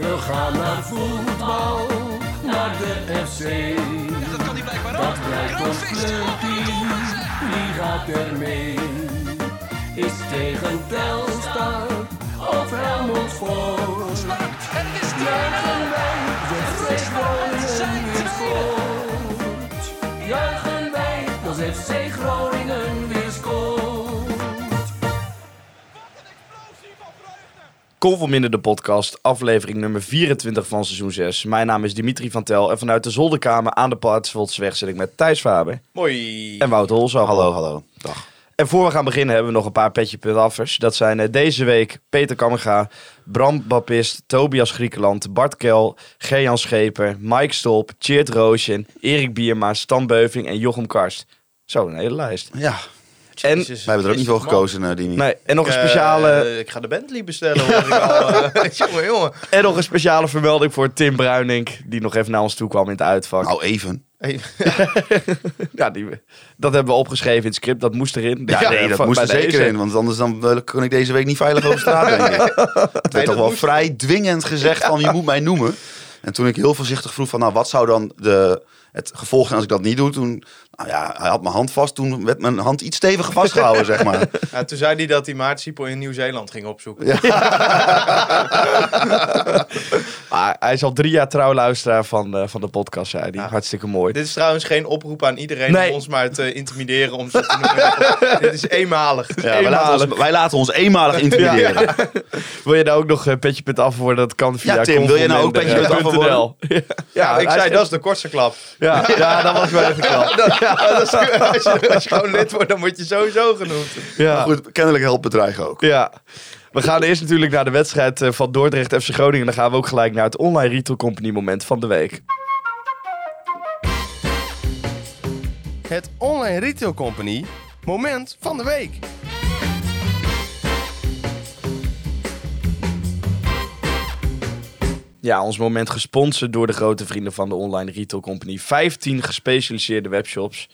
We gaan naar voetbal, naar de FC. Dat kan hij blijkbaar ook. Dat blijkt ons Kroonvist. clubteam, wie gaat er mee? Is tegen Telstar of Helmond 2-0. Juichen wij, de FC Groningen scoort. Juichen wij, als FC Groningen Minder de podcast, aflevering nummer 24 van seizoen 6. Mijn naam is Dimitri van Tel en vanuit de zolderkamer aan de Paatsvoldsweg zit ik met Thijs Faber Mooi. en Wout Holzo. Hallo, hallo. Dag. En voor we gaan beginnen hebben we nog een paar petje punt Dat zijn eh, deze week Peter Kammerga, Bram Bapist, Tobias Griekenland, Bart Kel, Gerjan Scheper, Mike Stolp, Cheert Roosjen, Erik Bierma, Stan Beuving en Jochem Karst. Zo, een hele lijst. Ja, En, wij hebben er ook niet voor gekozen, uh, Dini. nee, en nog een Eh, speciale... ik ga de Bentley bestellen, hoor ik al. eh. jongen, jongen. En nog een speciale vermelding voor Tim Bruinink, die nog even naar ons toe kwam in het uitvak. Nou, even. Ja, die, dat hebben we opgeschreven in het script, dat moest erin. Ja, nee, dat van- moest er zeker in, want anders dan, eh, kon ik deze week niet veilig over straat, denk ik. Het werd dat toch wel moest- vrij dwingend gezegd van, je moet mij noemen. En toen ik heel voorzichtig vroeg van, nou, wat zou dan de, het gevolg zijn als ik dat niet doe? Toen, nou ja, hij had mijn hand vast, toen werd mijn hand iets steviger vastgehouden, zeg maar. ja, toen zei hij dat hij Maart Siepel in Nieuw-Zeeland ging opzoeken. Maar hij is al drie jaar trouwluisteraar van, eh, van de podcast, zei hij. Hartstikke mooi. Dit is trouwens geen oproep aan iedereen Nee. om ons maar te intimideren om ze te noemen. Dit is eenmalig. Ja, wij, laten ons, wij laten ons eenmalig intimideren. Ja, Wil je nou ook nog uh, petje punt af worden? Dat kan via Ja, Tim, wil je nou ook petje punt af conforminder.nl. worden? Ja, Ja, ik zei, is- dat is de kortste klap. Ja, ja, dat was wel even knap. Dat is- als, je, als je gewoon lid wordt, dan word je sowieso genoemd. Ja. Goed, kennelijk helpt bedreigen ook. Ja. We gaan eerst natuurlijk naar de wedstrijd eh, van Dordrecht FC Groningen. Dan gaan we ook gelijk naar het online retail company moment van de week. Het Online Retail Company moment van de week. Ja, ons moment gesponsord door de grote vrienden van de online retail company. 15 gespecialiseerde webshops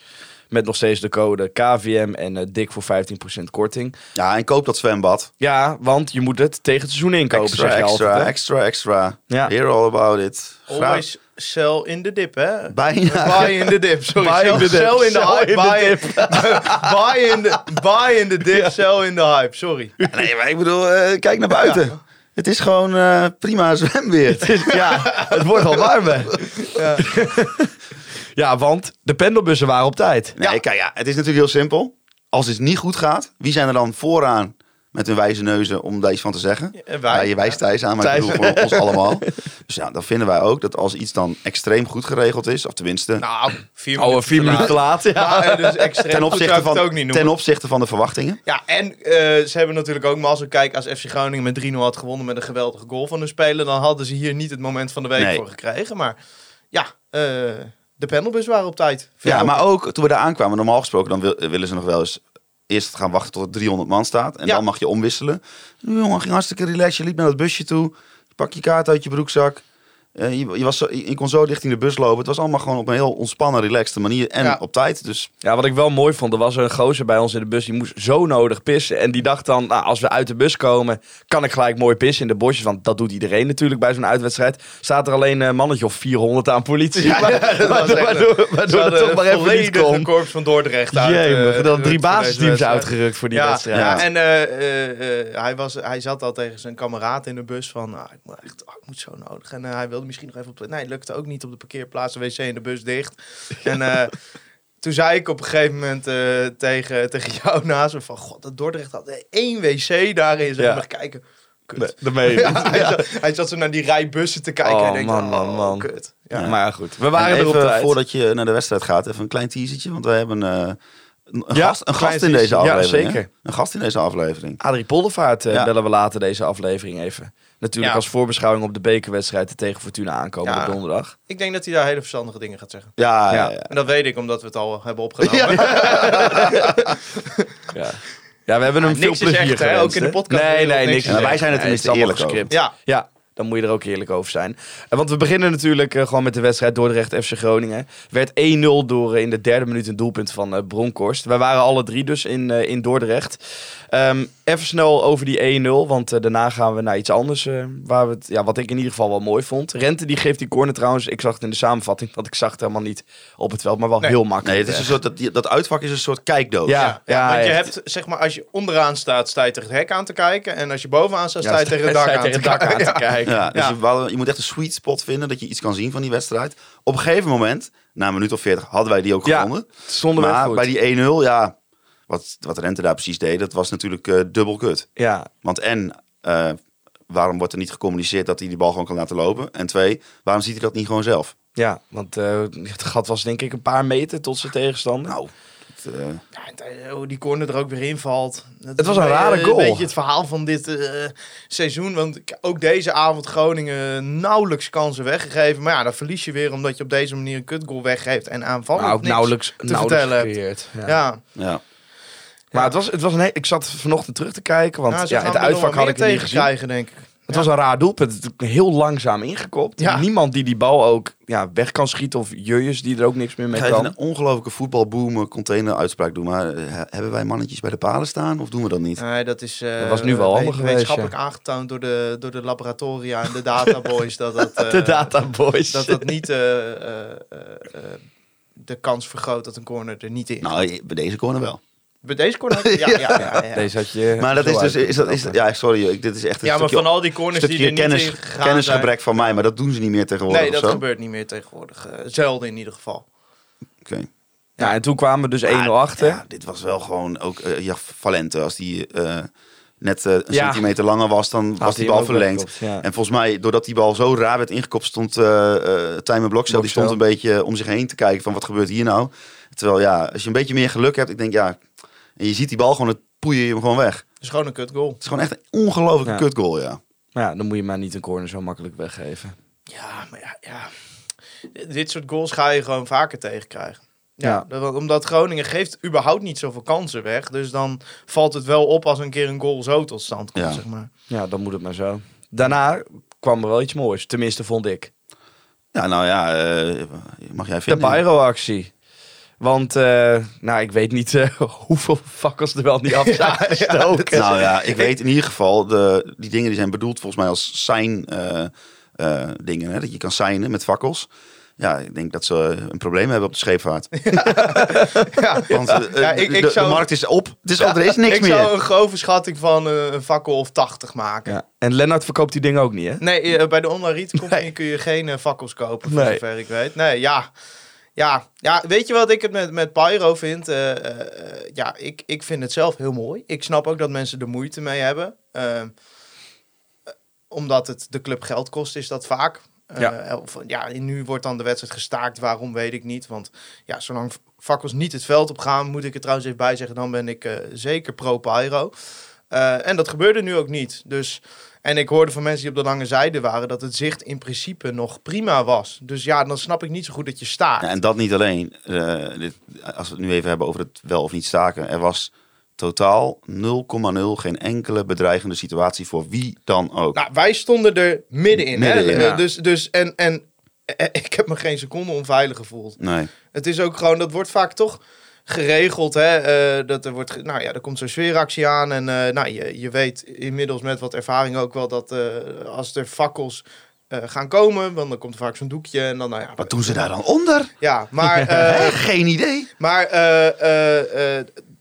met nog steeds de code KVM en eh, dik voor 15% korting. Ja, en koop dat zwembad. Ja, want je moet het tegen het seizoen inkopen, Extra, zeg je extra, altijd. hè? extra, extra. Ja. Hear all about it. Always sell in the dip, hè? Bijna. Buy in the dip, sorry. Buy in the dip. Sell in the hype. buy, in the, buy in the dip, sell in the hype. Sorry. Nee, maar ik bedoel, eh, kijk naar buiten. Het is gewoon eh, prima zwemweer. Ja, het wordt al warmer. Ja. want de pendelbussen waren op tijd. Nee, kijk, ja, het is natuurlijk heel simpel. Als het niet goed gaat, wie zijn er dan vooraan met hun wijze neuzen om daar iets van te zeggen? Ja, wij. Ja, je wijst Thijs aan, maar Thijs. ik bedoel voor ons allemaal. Dus ja, dan vinden wij ook dat als iets dan extreem goed geregeld is, of tenminste Nou, vier Oh, vier minuten te laat. Ja. Maar, eh, dus extreem ten opzichte, van, ook niet ten opzichte van de verwachtingen. Ja, en eh, ze hebben natuurlijk ook mazzel. Kijk, als FC Groningen met 3-0 had gewonnen met een geweldige goal van hun speler, dan hadden ze hier niet het moment van de week Nee. voor gekregen. Maar ja, eh, de panelbus waren op tijd. Ja, maar ook. ook toen we daar aankwamen, normaal gesproken, dan wil- willen ze nog wel eens eerst gaan wachten tot er 300 man staat. En Ja. dan mag je omwisselen. De jongen ging hartstikke relaxed. Je liep naar dat busje toe. Pak je kaart uit je broekzak. Eh, je, je, was zo, je kon zo richting de bus lopen. Het was allemaal gewoon op een heel ontspannen, relaxte manier. En Ja. op tijd. Dus Ja, wat ik wel mooi vond, er was een gozer bij ons in de bus, die moest zo nodig pissen. En die dacht dan, nou, als we uit de bus komen, kan ik gelijk mooi pissen in de bosjes. Want dat doet iedereen natuurlijk bij zo'n uitwedstrijd. Staat er alleen een mannetje of 400 aan politie. Ja, Maar- dat was waardoor waardoor, waardoor het toch maar even niet kon. korps van Dordrecht uit. Eh, dan drie basisteams uitgerukt voor die ja, wedstrijd. Ja, Ja. en eh, hij, was, hij zat al tegen zijn kameraad in de bus van, nou, ik, moet echt, oh, ik moet zo nodig. En hij wilde misschien nog even op de... Nee, het lukte ook niet op de parkeerplaats, de wc en de bus dicht. en eh, toen zei ik op een gegeven moment eh, tegen, tegen jou naast me van, god, dat Dordrecht had één wc daarin. Zeg Ja. maar kijken. Kut. Nee, Ja, hij, zat, hij zat zo naar die rij bussen te kijken Oh, en denkt, man, man, oh, man. kut. Ja. Ja. Maar goed, we en waren er op even voordat je naar de wedstrijd gaat, even een klein teasertje. Want we hebben eh, een, Ja, gast, een gast in deze. Ja, aflevering. hè? zeker. Een gast in deze aflevering. Adrie Poldervaart eh, Ja. bellen we later deze aflevering even. Natuurlijk Ja. als voorbeschouwing op de bekerwedstrijd tegen Fortuna aankomende Ja. donderdag. Ik denk dat hij daar hele verstandige dingen gaat zeggen. Ja, Ja. ja. ja. En dat weet ik omdat we het al hebben opgenomen. Ja. Ja, we hebben hem Ja, veel niks is plezier echt, hè? gewenst, Ook in de podcast Nee, nee, niks niks. is is echt. wij zijn er Nee, tenminste het allemaal eerlijk over. gescript. Ja, Ja, dan moet je er ook eerlijk over zijn. En want we beginnen natuurlijk eh, gewoon met de wedstrijd Dordrecht FC Groningen. Werd 1-0 door eh, in de derde minuut een doelpunt van eh, Bronkhorst. Wij waren alle drie dus in, eh, in Dordrecht. Ehm, even snel over die 1-0, want eh, daarna gaan we naar iets anders. eh, waar we het, ja, wat ik in ieder geval wel mooi vond. Rente die geeft die corner trouwens. Ik zag het in de samenvatting, want ik zag het helemaal niet op het veld. Maar wel Nee. heel makkelijk. Nee, het is een soort, dat, dat uitvak is een soort kijkdoos. Ja, ja, want je echt. hebt, zeg maar, als je onderaan staat, sta je tegen het hek aan te kijken. En als je bovenaan staat, sta je tegen het dak, aan, tegen te het dak aan kijken. Ja, dus Ja. Je, moet echt een sweet spot vinden dat je iets kan zien van die wedstrijd. Op een gegeven moment, na een minuut of 40, hadden wij die ook Ja, gewonnen. Maar bij die 1-0, ja, wat, wat Rente daar precies deed, dat was natuurlijk eh, dubbel kut. Ja, Want en, eh, waarom wordt er niet gecommuniceerd dat hij die bal gewoon kan laten lopen? En twee, waarom ziet hij dat niet gewoon zelf? ja, want eh, het gat was denk ik een paar meter tot zijn tegenstander. Nou, eh, Ja, en, eh, hoe die corner er ook weer invalt. Dat Het was een rare goal. Een beetje het verhaal van dit eh, seizoen. Want ook deze avond Groningen nauwelijks kansen weggegeven. Maar ja, dan verlies je weer omdat je op deze manier een kutgoal weggeeft. En aanvallen nou, ook nauwelijks, nauwelijks vertellen. Ja. Ja, ja. Maar het was, het was een ik zat vanochtend terug te kijken, want nou, ja, gaan het uitvak had ik tegen krijgen, denk ik. Het was een raar doelpunt. Het is heel langzaam ingekopt. Ja. Niemand die die bal ook ja, weg kan schieten of jurjes die er ook niks meer Ik mee ga even kan. een ongelooflijke voetbalboom container uitspraak doen. Maar eh, hebben wij mannetjes bij de palen staan of doen we dat niet? Nee, dat is eh, Dat was nu wel we- handig geweest, wetenschappelijk aangetoond door de, door de laboratoria en de databoys. dat dat, eh, De databoys. dat dat niet eh, eh, eh, eh, de kans vergroot dat een corner er niet in. Nou, bij deze corner wel. Bij deze corner? Ja, ja, ja. ja, ja. Deze had je Maar dat is dus, is dat, is, ja, sorry, ik- dit is echt een Ja, maar stukje, van al die corners die er kennis, kennisgebrek van mij, maar dat doen ze niet meer tegenwoordig Nee, of dat zo. gebeurt niet meer tegenwoordig. Eh, zelden in ieder geval. Oké. Ja, en toen kwamen we dus 1-0 Maar, achter. Ja, dit was wel gewoon ook eh ja, Valente. Als die eh, net een Ja. centimeter langer was, dan was die bal verlengd. ja. En volgens mij, doordat die bal zo raar werd ingekopt, stond uh, Tijmen Blokcel, die stond een beetje om zich heen te kijken van wat gebeurt hier nou. Terwijl ja, als je een beetje meer geluk hebt, ik denk ja, en je ziet die bal gewoon, het poeien je hem gewoon weg. Het is gewoon een kut goal. is gewoon echt een ongelofelijke Ja. kutgoal, ja. Maar ja, dan moet je maar niet een corner zo makkelijk weggeven. Ja, maar ja, ja. Dit soort goals ga je gewoon vaker tegenkrijgen. Ja, Ja. dat- omdat Groningen geeft überhaupt niet zoveel kansen weg. Dus dan valt het wel op als een keer een goal zo tot stand komt, Ja. zeg maar. Ja, dan moet het maar zo. Daarna kwam er wel iets moois. Tenminste, vond ik. Ja, nou ja, eh, mag jij De vinden. pyro-actie. Want, eh, nou, ik weet niet eh, hoeveel fakkels er wel niet af zijn gestoken. Nou ja, ik weet in ieder geval, de, die dingen die zijn bedoeld volgens mij als sign eh, eh, dingen, hè, dat je kan signen met fakkels. Ja, ik denk dat ze een probleem hebben op de scheepvaart. Ja, Want Ja, ik- de, ik de- zou- de markt is op. Het is op, er is niks ik meer. zou een grove schatting van eh, een fakkel of 80 maken. Ja. En Lennart verkoopt die dingen ook niet, hè? Nee, bij de online retail Nee. kun je geen fakkels kopen, voor Nee. zover ik weet. Nee, ja. Ja, ja, weet je wat ik het met, met Pyro vind? Eh, eh, ja, ik, ik vind het zelf heel mooi. Ik snap ook dat mensen er moeite mee hebben. Eh, eh, omdat het de club geld kost, is dat vaak. Eh, Ja. Of, ja, nu wordt dan de wedstrijd gestaakt. Waarom, weet ik niet. Want ja, zolang fakkels niet het veld op gaan, moet ik er trouwens even bij zeggen, dan ben ik zeker pro-Pyro. En dat gebeurde nu ook niet. Dus, en ik hoorde van mensen die op de lange zijde waren dat het zicht in principe nog prima was. Dus ja, dan snap ik niet zo goed dat je staat. Ja, en dat niet alleen. Eh, dit, als we het nu even hebben over het wel of niet staken. Er was totaal 0,0 geen enkele bedreigende situatie voor wie dan ook. Nou, wij stonden er middenin. hè? Middenin, ja. Dus, dus, en, en eh, ik heb me geen seconde onveilig gevoeld. nee. Het is ook gewoon, dat wordt vaak toch geregeld. Hè? eh, dat er wordt, nou ja, er komt zo'n sfeeractie aan. En eh, nou, je, je weet inmiddels met wat ervaring ook wel dat eh, als er fakkels gaan komen, want dan komt er vaak zo'n doekje. En dan, nou ja, Wat doen ze daar dan onder? Ja, maar? Geen idee. maar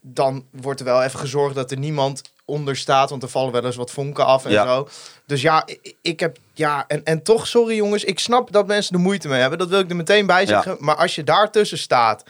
dan wordt er wel even gezorgd dat er niemand onder staat. Want er vallen wel eens wat vonken af en Ja. zo. Dus ja, ik heb. Ja, en, en toch, sorry jongens, ik snap dat mensen er moeite mee hebben. Dat wil ik er meteen bij zeggen. Maar als je daartussen staat.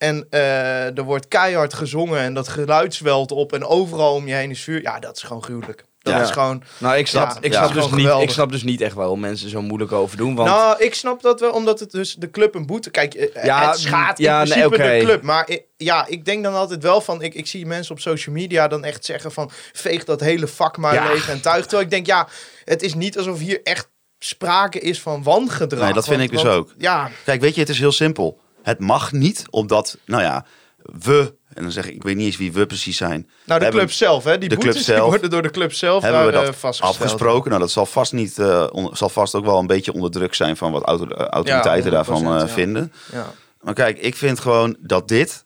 En eh, er wordt keihard gezongen en dat geluid zwelt op en overal om je heen is vuur. Ja, dat is gewoon gruwelijk. Dat Ja. is gewoon... Nou, ik snap, Ja, ik, snap dus niet, ik snap dus niet echt waarom mensen zo moeilijk over doen. Want Nou, ik snap dat wel, omdat het dus de club een boete... Kijk, eh, Ja, het schaadt in nee, principe de club. Maar ik- ja, ik denk dan altijd wel van... Ik, ik zie mensen op social media dan echt zeggen van... Veeg dat hele vak maar Ja. leeg en tuig. Terwijl ik denk, ja, het is niet alsof hier echt sprake is van wangedrag. Nee, dat vind Want- ik dus want- ook. Ja, Kijk, weet je, het is heel simpel. Het mag niet, omdat, nou ja, we, en dan zeg ik, ik weet niet eens wie we precies zijn. Nou, de club zelf, hè? Die de club boetes die zelf. worden door de club zelf Hebben we dat eh, vastgesteld. afgesproken? Nou, dat zal vast, niet, eh, on- zal vast ook wel een beetje onder druk zijn van wat auto- eh, autoriteiten Ja, daarvan 100%, ja. vinden. Ja. Maar kijk, ik vind gewoon dat dit...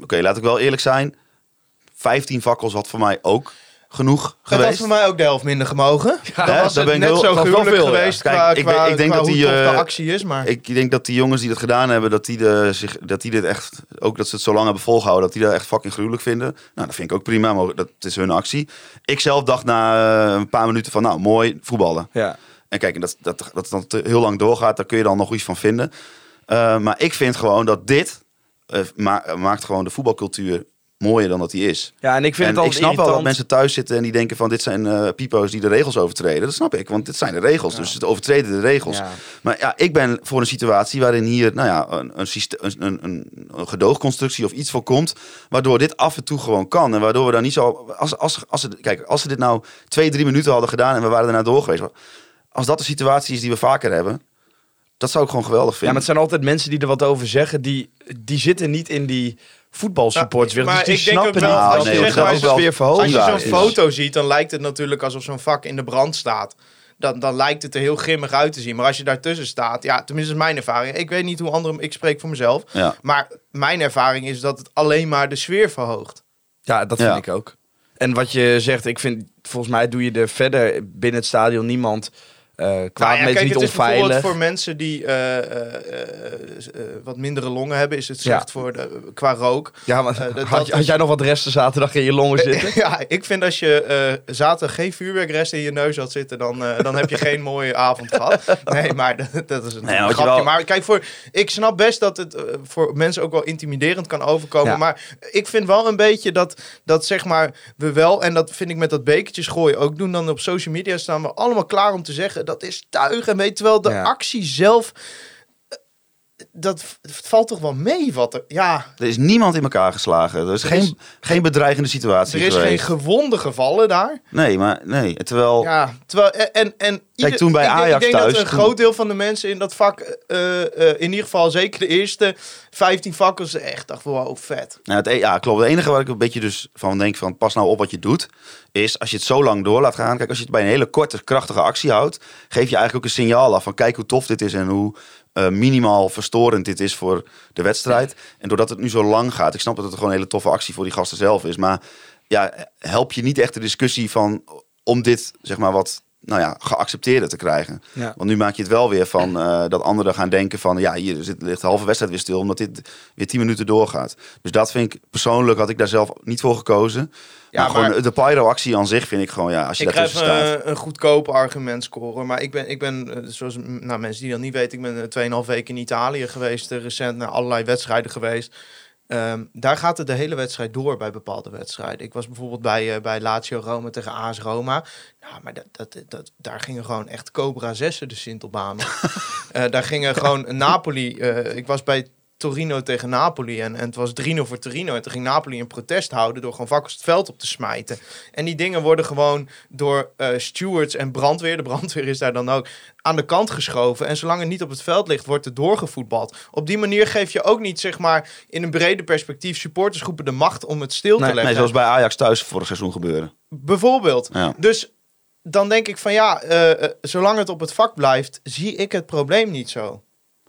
Oké, laat ik wel eerlijk zijn. 15 fakkels had voor mij ook genoeg Dat had geweest. voor mij ook de helft minder gemogen. dan hè, was ben ik net heel- zo dat was wel gruwelijk ja. geweest Kijk, qua, ik qua, ik denk qua dat die, de eh, actie is. Maar Ik denk dat die jongens die dat gedaan hebben, dat die, de, zich, dat die dit echt, ook dat ze het zo lang hebben volgehouden, dat die dat echt fucking gruwelijk vinden. Nou, dat vind ik ook prima, maar dat is hun actie. Ik zelf dacht na eh, een paar minuten van, nou, mooi, voetballen. Ja. En kijk, en dat, dat, dat het dan te- heel lang doorgaat, daar kun je dan nog iets van vinden. Eh, maar ik vind gewoon dat dit ma- maakt gewoon de voetbalcultuur mooier dan dat die is. ja, en ik vind en het ik altijd snap wel dat mensen thuis zitten en die denken van dit zijn eh pipo's die de regels overtreden. Dat snap ik, want dit zijn de regels. Dus het overtreden de regels. Ja. Maar ja, ik ben voor een situatie waarin hier nou ja, een, een, een, een, een, een gedoogconstructie of iets voorkomt. Waardoor dit af en toe gewoon kan. En waardoor we dan niet zo. Als, als, als, kijk, als ze dit nou twee, drie minuten hadden gedaan en we waren daarna door geweest. Als dat de situatie is die we vaker hebben. Dat zou ik gewoon geweldig Ja, vinden. maar het zijn altijd mensen die er wat over zeggen. Die, die zitten niet in die voetbalsupportswereld. maar dus die ik denk ook snappen wel, niet als als je zo'n foto ziet, dan lijkt het natuurlijk alsof zo'n vak in de brand staat. Dan, dan lijkt het er heel grimmig uit te zien. Maar als je daartussen staat, ja, tenminste is mijn ervaring. Ik weet niet hoe anderen, ik spreek voor mezelf. Ja. Maar mijn ervaring is dat het alleen maar de sfeer verhoogt. Ja, dat vind Ja. ik ook. En wat je zegt, ik vind, volgens mij doe je er verder binnen het stadion niemand eh kwaad Nou ja, kijk, niet het is bijvoorbeeld onveilig. voor mensen die eh, eh, wat mindere longen hebben, is het Ja. slecht voor de, qua rook. Ja, maar dat- had, dat had is- jij nog wat resten zaterdag in je longen zitten? Ja, ik vind als je eh zaterdag geen vuurwerkrest in je neus had zitten, dan, eh, dan heb je geen mooie avond gehad. Nee, maar dat, dat is een Nee, grapje. wel- Maar kijk, voor, ik snap best dat het voor mensen ook wel intimiderend kan overkomen. Ja. Maar ik vind wel een beetje dat, dat zeg maar we wel, en dat vind ik met dat bekertjes gooien ook doen, dan op social media staan we allemaal klaar om te zeggen dat is tuig. En weet terwijl de actie zelf, dat valt toch wel mee wat er, ja... Er is niemand in elkaar geslagen. Er is, Er geen, is- geen bedreigende situatie Er is geen gewonde gevallen daar. Nee, maar nee. Terwijl. Ja, terwijl en en, en ieder- toen bij ik, denk- Ajax ik denk thuis, dat een groot deel van de mensen in dat vak, eh, eh, in ieder geval zeker de eerste 15 vakkers, echt dacht wow, vet. Nou, het, e- ja, klopt. Het enige waar ik een beetje dus van denk van pas nou op wat je doet, is als je het zo lang door laat gaan. Kijk, als je het bij een hele korte, krachtige actie houdt, geef je eigenlijk ook een signaal af van kijk hoe tof dit is en hoe eh, minimaal verstorend dit is voor de wedstrijd. En doordat het nu zo lang gaat, ik snap dat het gewoon een hele toffe actie voor die gasten zelf is, maar ja, help je niet echt de discussie van om dit zeg maar wat nou ja, geaccepteerder te krijgen. Ja. Want nu maak je het wel weer van eh, dat anderen gaan denken van ja, hier zit, ligt de halve wedstrijd weer stil, omdat dit weer 10 minuten doorgaat. Dus dat vind ik persoonlijk had ik daar zelf niet voor gekozen. Ja, maar, gewoon de pyro-actie aan zich vind ik gewoon ja, als je Ik krijg daartussen staat. eh, een goedkope argument scoren, maar ik ben, ik ben eh, zoals nou, mensen die dat niet weten, ik ben eh, 2,5 weken in Italië geweest, eh, recent naar allerlei wedstrijden geweest. Ehm, daar gaat het de hele wedstrijd door bij bepaalde wedstrijden. Ik was bijvoorbeeld bij, eh, bij Lazio Roma tegen AS Roma. Nou, maar dat, dat, dat, daar gingen gewoon echt Cobra 6'en de Sintelbaan op. Eh, daar gingen gewoon Napoli. eh, ik was bij Torino tegen Napoli en, en het was 3-0 voor Torino. En toen ging Napoli een protest houden door gewoon vakkers het veld op te smijten. En die dingen worden gewoon door eh, stewards en brandweer, de brandweer is daar dan ook, aan de kant geschoven. En zolang het niet op het veld ligt, wordt het doorgevoetbald. Op die manier geef je ook niet, zeg maar, in een brede perspectief supportersgroepen de macht om het stil te Nee, leggen. Nee, zoals bij Ajax thuis vorig seizoen gebeuren. Bijvoorbeeld. Ja. Dus dan denk ik van ja, eh, eh, zolang het op het vak blijft, zie ik het probleem niet zo.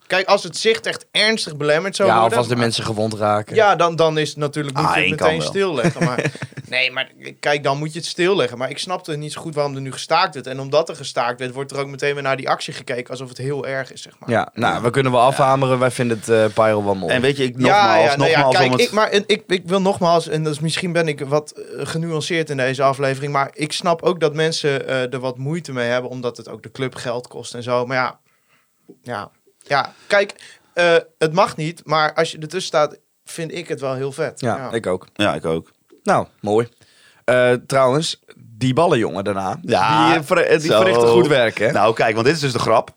Kijk, als het zicht echt ernstig belemmerd zou Ja, of worden... als de mensen gewond raken. Ja, dan, dan is het natuurlijk moet Ah, je het meteen stilleggen. Maar, nee, maar kijk, dan moet je het stilleggen. Maar ik snapte niet zo goed waarom er nu gestaakt werd. En omdat er gestaakt werd, wordt er ook meteen weer naar die actie gekeken. Alsof het heel erg is, zeg maar. Ja, nou, we kunnen wel afhameren. Wij vinden het eh Pyro wel mooi. En weet je, ik nogmaals, ja, ja, nou ja, nogmaals kijk, om het... ik, maar ik, ik wil nogmaals, en dat is, misschien ben ik wat eh, genuanceerd in deze aflevering, maar ik snap ook dat mensen eh, er wat moeite mee hebben, omdat het ook de club geld kost en zo. Maar ja, ja, ja kijk, eh, het mag niet, maar als je ertussen staat, vind ik het wel heel vet. ja, ik ook. Ja, ik ook. Nou, mooi. Eh, trouwens, die ballenjongen daarna, Ja, die, eh, ver- die verrichten goed werk, hè? Nou, kijk, want dit is dus de grap.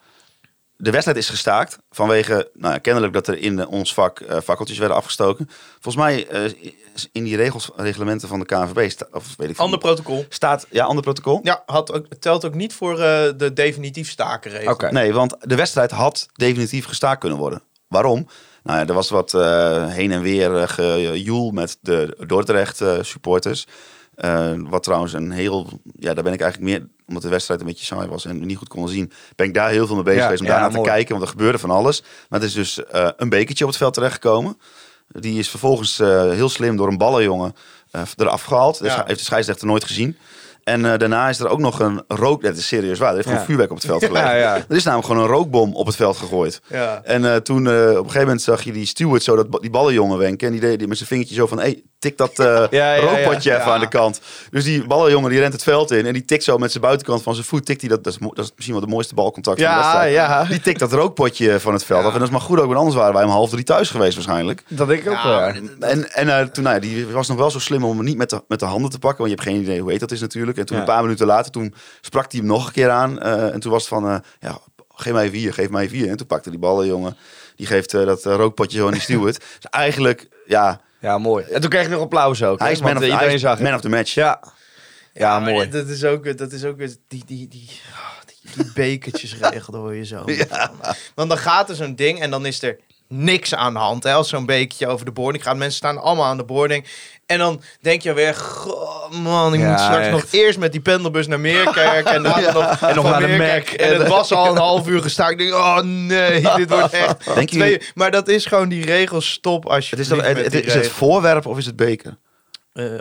De wedstrijd is gestaakt vanwege, nou, ja, kennelijk dat er in ons vak eh fakkeltjes werden afgestoken. Volgens mij eh, is in die regels, reglementen van de KNVB, sta- of weet ik veel, Ander protocol. staat, ja, ander protocol. Ja, had ook, telt ook niet voor eh, de definitief stakenregel. Oké. Nee, want de wedstrijd had definitief gestaakt kunnen worden. Waarom? Nou ja, er was wat eh, heen en weer uh, gejoel met de Dordrecht supporters. Eh, wat trouwens een heel... Ja, daar ben ik eigenlijk meer... Omdat de wedstrijd een beetje saai was en niet goed konden zien... ben ik daar heel veel mee bezig Ja, geweest om ja, daarna te kijken. Want er gebeurde van alles. Maar het is dus eh, een bekertje op het veld terechtgekomen. Die is vervolgens eh, heel slim door een ballenjongen eh, eraf gehaald. Dus Ja. hij heeft de scheidsrechter nooit gezien. En daarna is er ook nog een rook... Dat is serieus waar. Er heeft gewoon Ja. vuurwerk op het veld. Ja, ja. Er is namelijk gewoon een rookbom op het veld gegooid. En toen op een gegeven moment zag je die steward zo dat, die ballenjongen wenken. En die deed die met zijn vingertje zo van, hey, tik dat eh, Ja, ja, ja. rookpotje even Ja. aan de kant. Dus die ballenjongen die rent het veld in. En die tikt zo met zijn buitenkant van zijn voet. Tikt hij dat, dat, is, mo- dat is misschien wel de mooiste balcontact van de Ja, wedstrijd. ja. Die tikt dat rookpotje van het veld af. En dat is maar goed ook, want anders waren wij om half drie thuis geweest waarschijnlijk. Dat denk ik ook wel. En, en eh, toen, nou ja, die was nog wel zo slim om hem niet met de, met de handen te pakken. Want je hebt geen idee hoe heet dat is natuurlijk. En toen Ja. een paar minuten later, toen sprak hij hem nog een keer aan. eh, en toen was het van, ja, geef mij vier, geef mij vier. En toen pakte die ballen, jongen. Die geeft dat rookpotje zo aan die steward. Dus eigenlijk, ja, Ja, mooi. En toen kreeg ik nog applaus ook. hij hè, is man of, eh, hij iedereen is zag het. man of the match. Ja. Ja, mooi. Dat is ook, dat is ook weer die, die, die, ah, die, die bekertjesregel, hoor je zo. Want dan gaat er zo'n ding en dan is er niks aan de hand. Hè, als zo'n bekertje over de boarding gaat. Mensen staan allemaal aan de boarding. En dan denk je weer, goh, man, ik Ja, moet straks echt. nog eerst met die pendelbus naar Meerkerk. En daarna nog, En nog naar de Meerkerk. Mac. En het was al een half uur gestaan. Ik denk, oh nee, dit wordt echt Denk je, twee... Maar dat is gewoon die regel stop als je het is, dat, het, het- is het voorwerp of is het beker?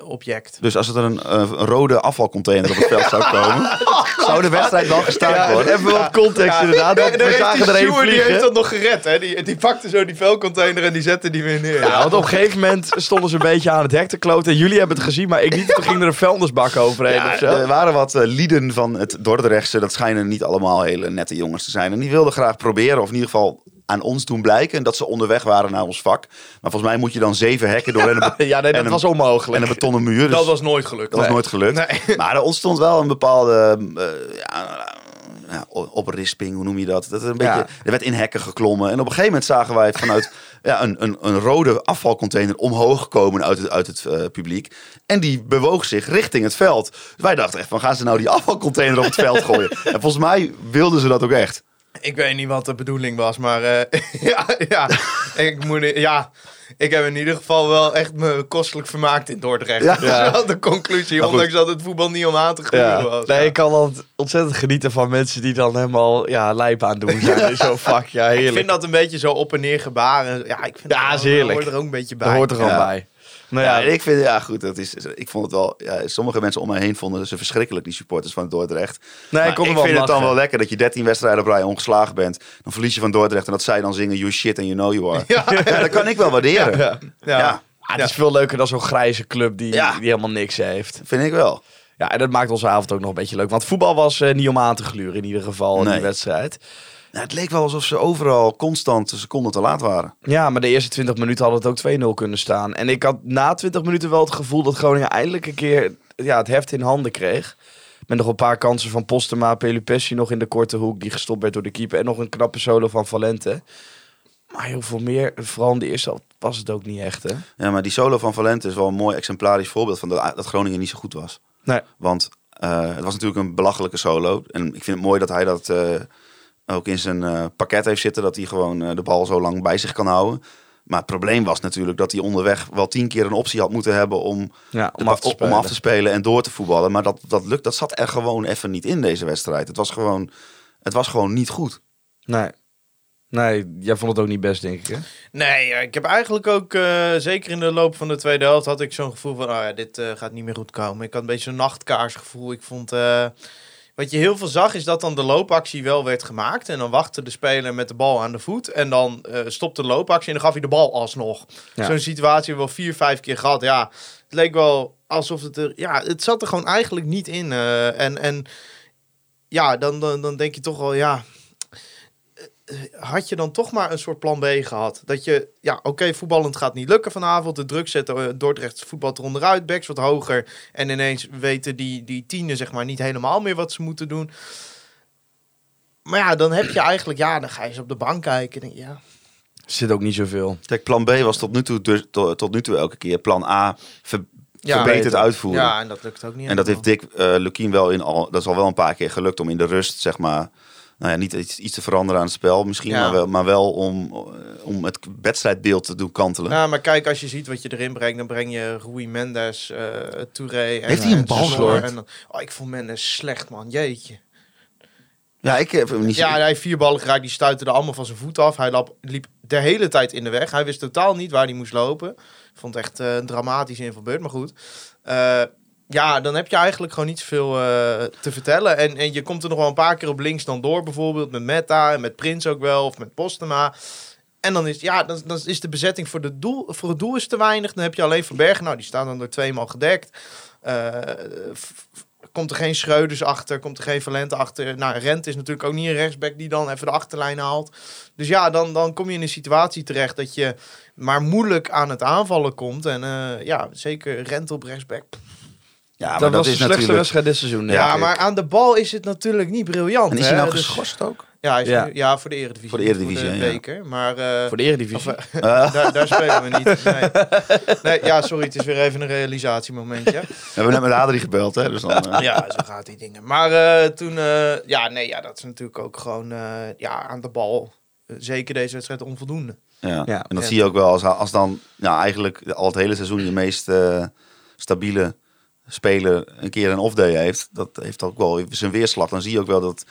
Object. Dus als er een, eh, een rode afvalcontainer op het veld zou komen, zou de wedstrijd wel gestaakt worden. Even wat context inderdaad. Daar we heeft zagen er steward, die heeft vliegen. dat nog gered. Hè? Die, die pakte zo die vuilcontainer en die zette die weer neer. Ja, want op een gegeven moment stonden ze een beetje aan het hek te kloten. En jullie hebben het gezien, maar ik niet. Toen ging er een vuilnisbak overheen Ja, of zo. er waren wat eh, lieden van het Dordrechtse. Dat schijnen niet allemaal hele nette jongens te zijn. En die wilden graag proberen, of in ieder geval aan ons doen blijken... dat ze onderweg waren naar ons vak. Maar volgens mij moet je dan zeven hekken door en een, Ja, nee, dat en een- was onmogelijk. en een betonnen muur. Dus Dat was nooit gelukt. dat was nooit gelukt. Nee. Maar er ontstond wel een bepaalde eh, ja, ja, oprisping, hoe noem je dat? dat er, een beetje, Ja. er werd in hekken geklommen. En op een gegeven moment zagen wij vanuit ja, een, een, een rode afvalcontainer omhoog komen uit het, uit het eh, publiek. En die bewoog zich richting het veld. Dus wij dachten echt van, gaan ze nou die afvalcontainer op het veld gooien? En volgens mij wilden ze dat ook echt. Ik weet niet wat de bedoeling was, maar eh, ja, ja, ik moet, ja, ik heb in ieder geval wel echt me kostelijk vermaakt in Dordrecht. Ja. Dat is wel de conclusie, ondanks dat het voetbal niet om aan te gluren Ja. was. Nee, ik kan altijd ontzettend genieten van mensen die dan helemaal ja, lijp aan doen zijn. Zo fuck, ja, Ik vind dat een beetje zo op en neer gebaren. Ja, ik vind Ja, dat is heerlijk. hoort er ook een beetje bij. Dat hoort er gewoon Ja. bij. Nou Ja, ik vind, ja goed, dat is, ik vond het wel, ja, sommige mensen om mij heen vonden ze verschrikkelijk, die supporters van Dordrecht. nee, Maar ik kon ik wel vind het dan wel lekker dat je 13 wedstrijden op rij ongeslagen bent. Dan verlies je van Dordrecht en dat zij dan zingen you shit and you know you are. Ja, dat kan ik wel waarderen. Ja. Ja, Ja. Ah, het is veel leuker dan zo'n grijze club die, die helemaal niks heeft. vind ik wel. Ja, en dat maakt onze avond ook nog een beetje leuk. Want voetbal was eh, niet om aan te gluren in ieder geval in die wedstrijd. Nou, het leek wel alsof ze overal constant een seconde te laat waren. Ja, maar de eerste 20 minuten had het ook 2-0 kunnen staan. En ik had na 20 minuten wel het gevoel dat Groningen eindelijk een keer ja, het heft in handen kreeg. Met nog een paar kansen van Postema, Pelupessi nog in de korte hoek die gestopt werd door de keeper. En nog een knappe solo van Valente. Maar heel veel meer, vooral in de eerste helft, was het ook niet echt hè. Ja, maar die solo van Valente is wel een mooi exemplarisch voorbeeld van dat, dat Groningen niet zo goed was. Nee. Want eh, het was natuurlijk een belachelijke solo. En ik vind het mooi dat hij dat eh, ook in zijn eh, pakket heeft zitten. Dat hij gewoon eh, de bal zo lang bij zich kan houden. Maar het probleem was natuurlijk dat hij onderweg wel tien keer een optie had moeten hebben om, Ja, om af te om af te spelen en door te voetballen. Maar dat, dat, lukt, dat zat er gewoon even niet in deze wedstrijd. Het was gewoon, het was gewoon niet goed. Nee. Nee, jij vond het ook niet best, denk ik hè? Nee, ik heb eigenlijk ook, eh, zeker in de loop van de tweede helft, had ik zo'n gevoel van, oh ja, dit gaat niet meer goed komen. Ik had een beetje zo'n nachtkaarsgevoel. Ik vond, eh, wat je heel veel zag, is dat dan de loopactie wel werd gemaakt. En dan wachtte de speler met de bal aan de voet. En dan eh stopte de loopactie en dan gaf hij de bal alsnog. Ja. Zo'n situatie wel vier, vijf keer gehad. Ja, het leek wel alsof het er, ja, het zat er gewoon eigenlijk niet in. eh, en, en ja, dan, dan, dan denk je toch wel, ja, had je dan toch maar een soort plan B gehad. Dat je, ja, oké, voetballend gaat niet lukken vanavond. De druk zetten uh, Dordrecht voetbalt er onderuit, backs wat hoger. En ineens weten die, die tienen zeg maar niet helemaal meer wat ze moeten doen. Maar ja, dan heb je eigenlijk, ja, dan ga je eens op de bank kijken. En denk ja, Er zit ook niet zoveel. Kijk, plan B was tot nu toe, dus, tot, tot nu toe elke keer. Plan A ver, Ja, verbeterd beter. uitvoeren. ja, en dat lukt ook niet En dat heeft. Dick uh, Lukien wel in al. Dat is al wel een paar keer gelukt om in de rust, zeg maar. Nou ja, niet iets, iets te veranderen aan het spel misschien, Ja. maar, wel, maar wel om, eh, om het wedstrijdbeeld te doen kantelen. Nou, maar kijk, als je ziet wat je erin brengt, dan breng je Rui Mendes, eh Touré en Heeft hij een en bal? En dan, oh, ik vond Mendes slecht, man. Jeetje. Ja, ik heb hem niet Ja, hij heeft vier ballen geraakt, die stuitte er allemaal van zijn voet af. Hij lap, liep de hele tijd in de weg. Hij wist totaal niet waar hij moest lopen. Ik vond het echt eh, een dramatische invalbeurt, maar goed. Eh, ja, dan heb je eigenlijk gewoon niet zoveel eh te vertellen. En, en je komt er nog wel een paar keer op links dan door, bijvoorbeeld met Meta en met Prins ook wel, of met Postema. En dan is, ja, dan, dan is de bezetting voor, de doel, voor het doel is te weinig. Dan heb je alleen Van Bergen. Nou, die staan dan door tweemaal gedekt. Eh, komt er geen Schreuders achter, komt er geen Valente achter. Nou, Rent is natuurlijk ook niet een rechtsback die dan even de achterlijn haalt. Dus ja, dan, dan kom je in een situatie terecht dat je maar moeilijk aan het aanvallen komt. En eh, ja, zeker Rent op rechtsback. Ja, maar dat, was de is slechtste natuurlijk... wedstrijd dit seizoen. Ja, ik. maar aan de bal is het natuurlijk niet briljant. En is hij hè? nou Dus- geschorst ook? Ja, hij is Ja. nu- ja, voor de Eredivisie. Voor de Eredivisie, Voor de ja. beker. Maar eh, Voor de Eredivisie. of, eh, Eh, daar, daar spelen we niet. Nee. nee, ja, sorry, het is weer even een realisatiemomentje. we hebben net met Adrie gebeld, hè? Dus dan, eh, Ja, zo gaat die dingen. Maar eh, toen, eh, ja, nee, ja, dat is natuurlijk ook gewoon eh, ja, aan de bal. eh, zeker deze wedstrijd onvoldoende. Ja. Ja. en dat Ja. zie je ook wel als, als dan ja, eigenlijk al het hele seizoen je meest eh, stabiele speler een keer een off-day heeft. Dat heeft ook wel zijn weerslag. Dan zie je ook wel dat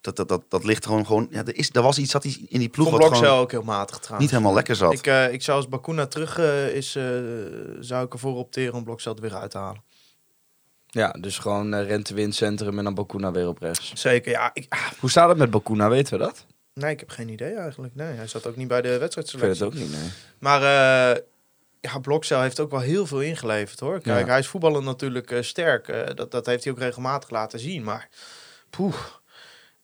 dat, dat, dat, dat ligt gewoon... gewoon ja, er, is, er was iets dat hij in die ploeg wat gewoon ook heel matig trouwens. niet helemaal lekker zat. Ik, eh, ik zou als Bakuna terug eh, is, eh, zou ik ervoor opteren om Blokcel er weer uit te halen. Ja, dus gewoon uh, rente windcentrum en dan Bakuna weer op rechts. Zeker, ja. Ik, ah, Hoe staat het met Bakuna, weten we dat? nee, ik heb geen idee eigenlijk. Nee, hij zat ook niet bij de Ik weet het ook niet, nee. Maar eh ja, Blokcel heeft ook wel heel veel ingeleverd hoor. Kijk, Ja. hij is voetballen natuurlijk eh, sterk. Eh, dat, dat heeft hij ook regelmatig laten zien. Maar poeh,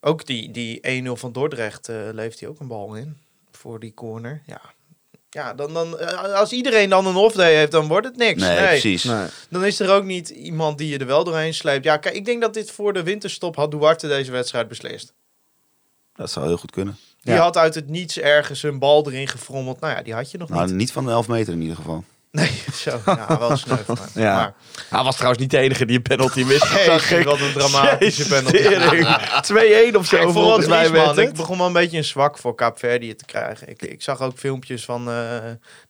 ook die, die 1-0 van Dordrecht eh leeft hij ook een bal in. Voor die corner. Ja, ja dan, dan, als iedereen dan een off-day heeft, dan wordt het niks. nee, Nee, precies. nee. Dan is er ook niet iemand die je er wel doorheen sleept. Ja, kijk, ik denk dat dit voor de winterstop had Duarte deze wedstrijd beslist. Dat zou heel goed kunnen. Die Ja. had uit het niets ergens een bal erin gefrommeld. Nou ja, die had je nog Nou, niet. niet van de 11 meter in ieder geval. Nee, zo. Ja, wel sneu. Ja. Maar, Hij was trouwens niet de enige die een penalty miste. Hey, zag ik. wat een dramatische penalty. Tering. 2-1 of zo volgens mij man. Ik begon wel een beetje een zwak voor Kaapverdië te krijgen. Ik, ik zag ook filmpjes van eh,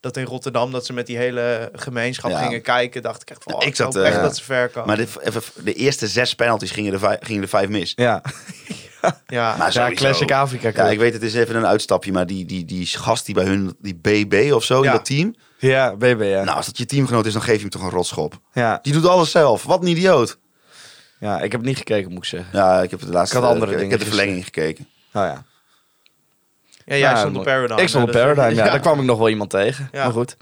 dat in Rotterdam dat ze met die hele gemeenschap Ja. gingen kijken. Dacht ik echt van, oh, Ik ik zat, hoop echt eh, dat ze ver komen. Maar even, de eerste zes penalties gingen er vijf, gingen er vijf mis. Ja, ja, Maar ja classic Afrika Ja, ik weet het is even een uitstapje, maar die, die, die gast die bij hun, die BB of zo Ja. in dat team. Ja, BB, ja. Nou, als dat je teamgenoot is, dan geef je hem toch een rotschop. ja. Die doet alles zelf. Wat een idioot. Ja, ik heb het niet gekeken, moet ik zeggen. Ja, ik heb de laatste Ik had andere ik, dingen heb de verlenging gekeken. Oh ja. ja, jij Ja, stond op Paradigm. Ik stond op dus- Paradigm, ja. Daar kwam ik nog wel iemand tegen. Ja. Maar goed.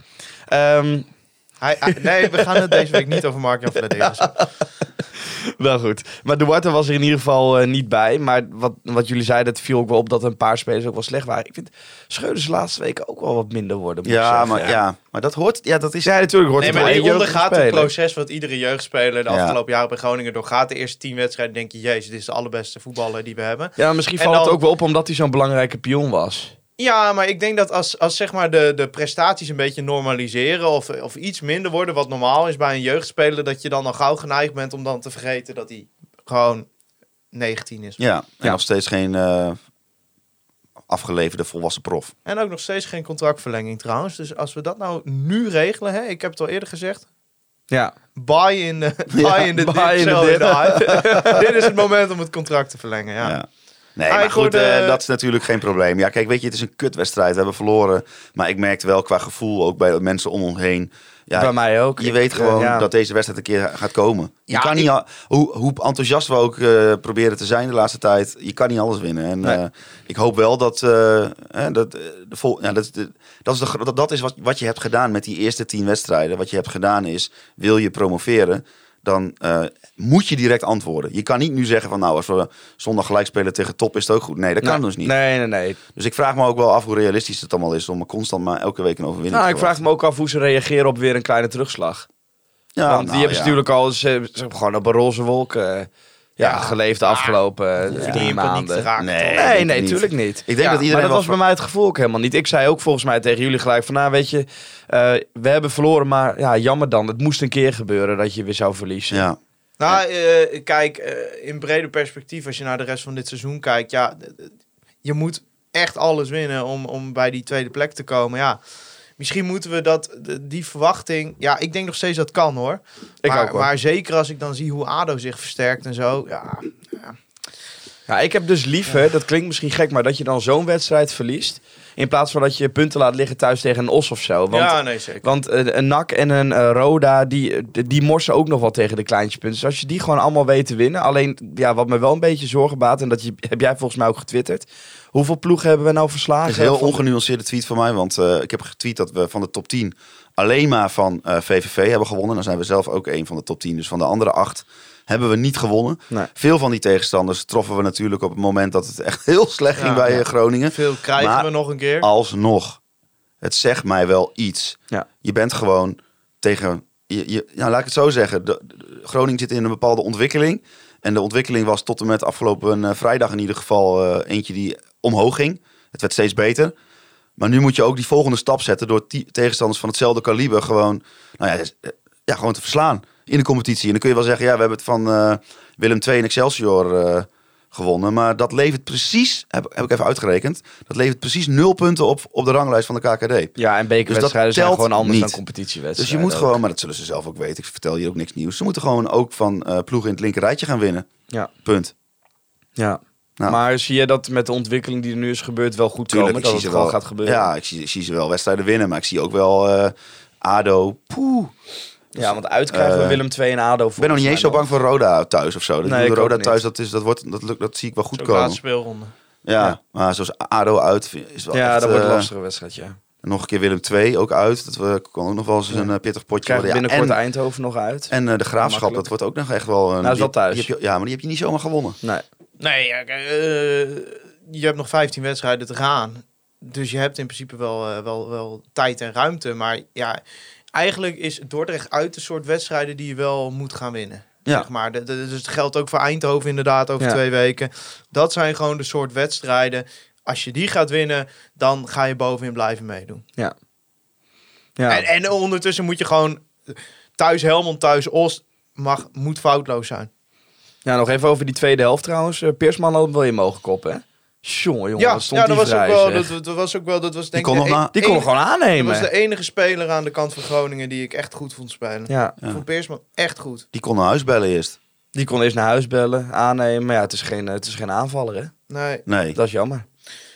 Ehm, Hij, hij- nee, we gaan het deze week niet over Mark-Jan Vladeris. wel goed. Maar Duarte was er in ieder geval eh, niet bij. Maar wat, wat jullie zeiden, het viel ook wel op dat een paar spelers ook wel slecht waren. Ik vind Schreuders de laatste weken ook wel wat minder worden. moet ik Ja, maar, ja. maar dat hoort... Ja, dat is... Ja, natuurlijk hoort Nee, het maar ondergaat een spelen. proces wat iedere jeugdspeler de Ja. afgelopen jaren bij Groningen doorgaat. De eerste tien wedstrijden denk je, jezus, dit is de allerbeste voetballer die we hebben. Ja, misschien En valt het ook wel op omdat hij zo'n belangrijke pion was. Ja, maar ik denk dat als, als zeg maar de, de prestaties een beetje normaliseren of, of iets minder worden, wat normaal is bij een jeugdspeler, dat je dan al gauw geneigd bent om dan te vergeten dat hij gewoon 19 is. Ja, en Ja. nog steeds geen eh, afgeleverde volwassen prof. En ook nog steeds geen contractverlenging trouwens. Dus als we dat nou nu regelen, hè, ik heb het al eerder gezegd, Ja. buy in de, buy Ja, in de buy dip, in de sell in dip. de hype. Dit is het moment om het contract te verlengen, ja. Ja. Nee, Ah, maar goed, hoorde- eh, dat is natuurlijk geen probleem. Ja, kijk, weet je, het is een kutwedstrijd. We hebben verloren. Maar ik merkte wel qua gevoel, ook bij mensen om ons heen. Ja, Bij mij ook. Je Ik, weet eh, gewoon ja. dat deze wedstrijd een keer gaat komen. Je Ja, kan niet, hoe, hoe enthousiast we ook eh, proberen te zijn de laatste tijd, je kan niet alles winnen. En Nee. eh, ik hoop wel dat, eh, hè, dat, de vol, ja, dat, de, dat is, de, dat, dat is wat, wat je hebt gedaan met die eerste tien wedstrijden. Wat je hebt gedaan is, wil je promoveren, dan eh, moet je direct antwoorden. Je kan niet nu zeggen van nou, als we zondag gelijk spelen tegen top is het ook goed. Nee, dat kan Nee, dus niet. Nee, nee, nee. Dus ik vraag me ook wel af hoe realistisch het allemaal is om constant maar elke week een overwinning Nou, te ik vraag me ook af hoe ze reageren op weer een kleine terugslag. Ja, Want nou, die hebben ja. ze natuurlijk al ze, ze hebben gewoon op een roze wolk eh, ja, Ja, geleefd de afgelopen eh, paniek maanden. Nee, Nee, nee, niet. tuurlijk niet. Ik denk Ja, dat iedereen maar dat was bij mij het gevoel ook helemaal niet. Ik zei ook volgens mij tegen jullie gelijk van, nou weet je, eh, we hebben verloren, maar ja, jammer dan. Het moest een keer gebeuren dat je weer zou verliezen. Ja. Nou, eh, kijk, eh, in breder perspectief, als je naar de rest van dit seizoen kijkt, ja, je moet echt alles winnen om, om bij die tweede plek te komen. Ja, misschien moeten we dat, die verwachting, ja, ik denk nog steeds dat kan hoor. Ik maar, ook, hoor. maar zeker als ik dan zie hoe ADO zich versterkt en zo, ja, Ja, ik heb dus liever, dat klinkt misschien gek, maar dat je dan zo'n wedstrijd verliest. In plaats van dat je punten laat liggen thuis tegen een Os of zo. Want, ja nee zeker. want eh, een NAC en een eh, Roda, die, eh, die morsen ook nog wel tegen de kleintjes punten. Dus als je die gewoon allemaal weet te winnen. Alleen, ja, wat me wel een beetje zorgen baat, en dat je, heb jij volgens mij ook getwitterd. Hoeveel ploegen hebben we nou verslagen? Het is een heel Van- ongenuanceerde tweet van mij, want eh, ik heb getweet dat we van de top 10 alleen maar van eh, VVV hebben gewonnen. Dan zijn we zelf ook een van de top 10. Dus van de andere acht hebben we niet gewonnen. Nee. Veel van die tegenstanders troffen we natuurlijk op het moment dat het echt heel slecht ging bij ja. eh, Groningen. Veel krijgen Maar we nog een keer. Alsnog, het zegt mij wel iets. Ja. Je bent gewoon tegen, je, je, nou, laat ik het zo zeggen, de, de- Groningen zit in een bepaalde ontwikkeling. En de ontwikkeling was tot en met afgelopen eh, vrijdag in ieder geval eh, eentje die omhoog ging. Het werd steeds beter. Maar nu moet je ook die volgende stap zetten door tegenstanders van hetzelfde kaliber gewoon, nou ja, eh, ja, gewoon te verslaan in de competitie. En dan kun je wel zeggen, ja, we hebben het van eh, Willem II en Excelsior eh, gewonnen. Maar dat levert precies, heb, heb ik even uitgerekend, dat levert precies nul punten op op de ranglijst van de KKD. Ja, en bekerwedstrijden Dus zijn gewoon anders niet. dan competitiewedstrijden. Dus je moet ook. gewoon, maar dat zullen ze zelf ook weten. Ik vertel hier ook niks nieuws. Ze moeten gewoon ook van eh, ploegen in het linkerrijtje gaan winnen. Ja. Punt. Ja. Nou. Maar zie je dat met de ontwikkeling die er nu is gebeurd wel goed Tuurlijk, komen? ik Dat zie het wel. gaat gebeuren? Ja, ik zie, ik zie ze wel wedstrijden winnen, maar ik zie ook wel eh, ADO. Poeh. Ja, want uit krijgen we Eh, Willem 2 en ADO. Ik ben nog niet eens zo bang voor Roda thuis of zo. Dat Nee, Roda ook niet. thuis, dat, is, dat, wordt, dat, lukt- dat zie ik wel goed komen. laatste speelronde. Ja, Ja. maar zoals ADO uit is wel Ja, echt, dat wordt een eh, lastige wedstrijd, ja. Nog een keer Willem 2 ook uit. Dat we kan ook nog wel eens een pittig potje Krijgen we worden. Ja, binnenkort en, Eindhoven nog uit? en eh, de graafschap, dat wordt ook nog echt wel... Een, Nou, is wel die- thuis. die heb je- ja, maar die heb je niet zomaar gewonnen. nee. Nee, ja, eh, je hebt nog 15 wedstrijden te gaan. Dus je hebt in principe wel, eh, wel, wel tijd en ruimte. Maar ja, eigenlijk is Dordrecht uit de soort wedstrijden die je wel moet gaan winnen. Ja. Zeg maar. De- de- Dus het geldt ook voor Eindhoven inderdaad over Ja. twee weken. Dat zijn gewoon de soort wedstrijden. Als je die gaat winnen, dan ga je bovenin blijven meedoen. Ja. En, en ondertussen moet je gewoon thuis Helmond, thuis Oost, mag, moet foutloos zijn. Ja, nog even over die tweede helft trouwens. Eh, Peersman had hem wel in mogen koppen, hè? Jongen, jongen, ja, wat stond ja die dat, was ook vrij, wel, dat, dat was ook wel. Dat was denk kon ik nog de na- e- Die kon enige- gewoon Dat aannemen. was de enige speler aan de kant van Groningen die ik echt goed vond spelen. Ja, Ik vond Peersman echt goed. Die kon naar huis bellen eerst. die kon eerst naar huis bellen, aannemen. Maar ja, het is geen, het is geen aanvaller, hè? Nee, Nee. Dat is jammer.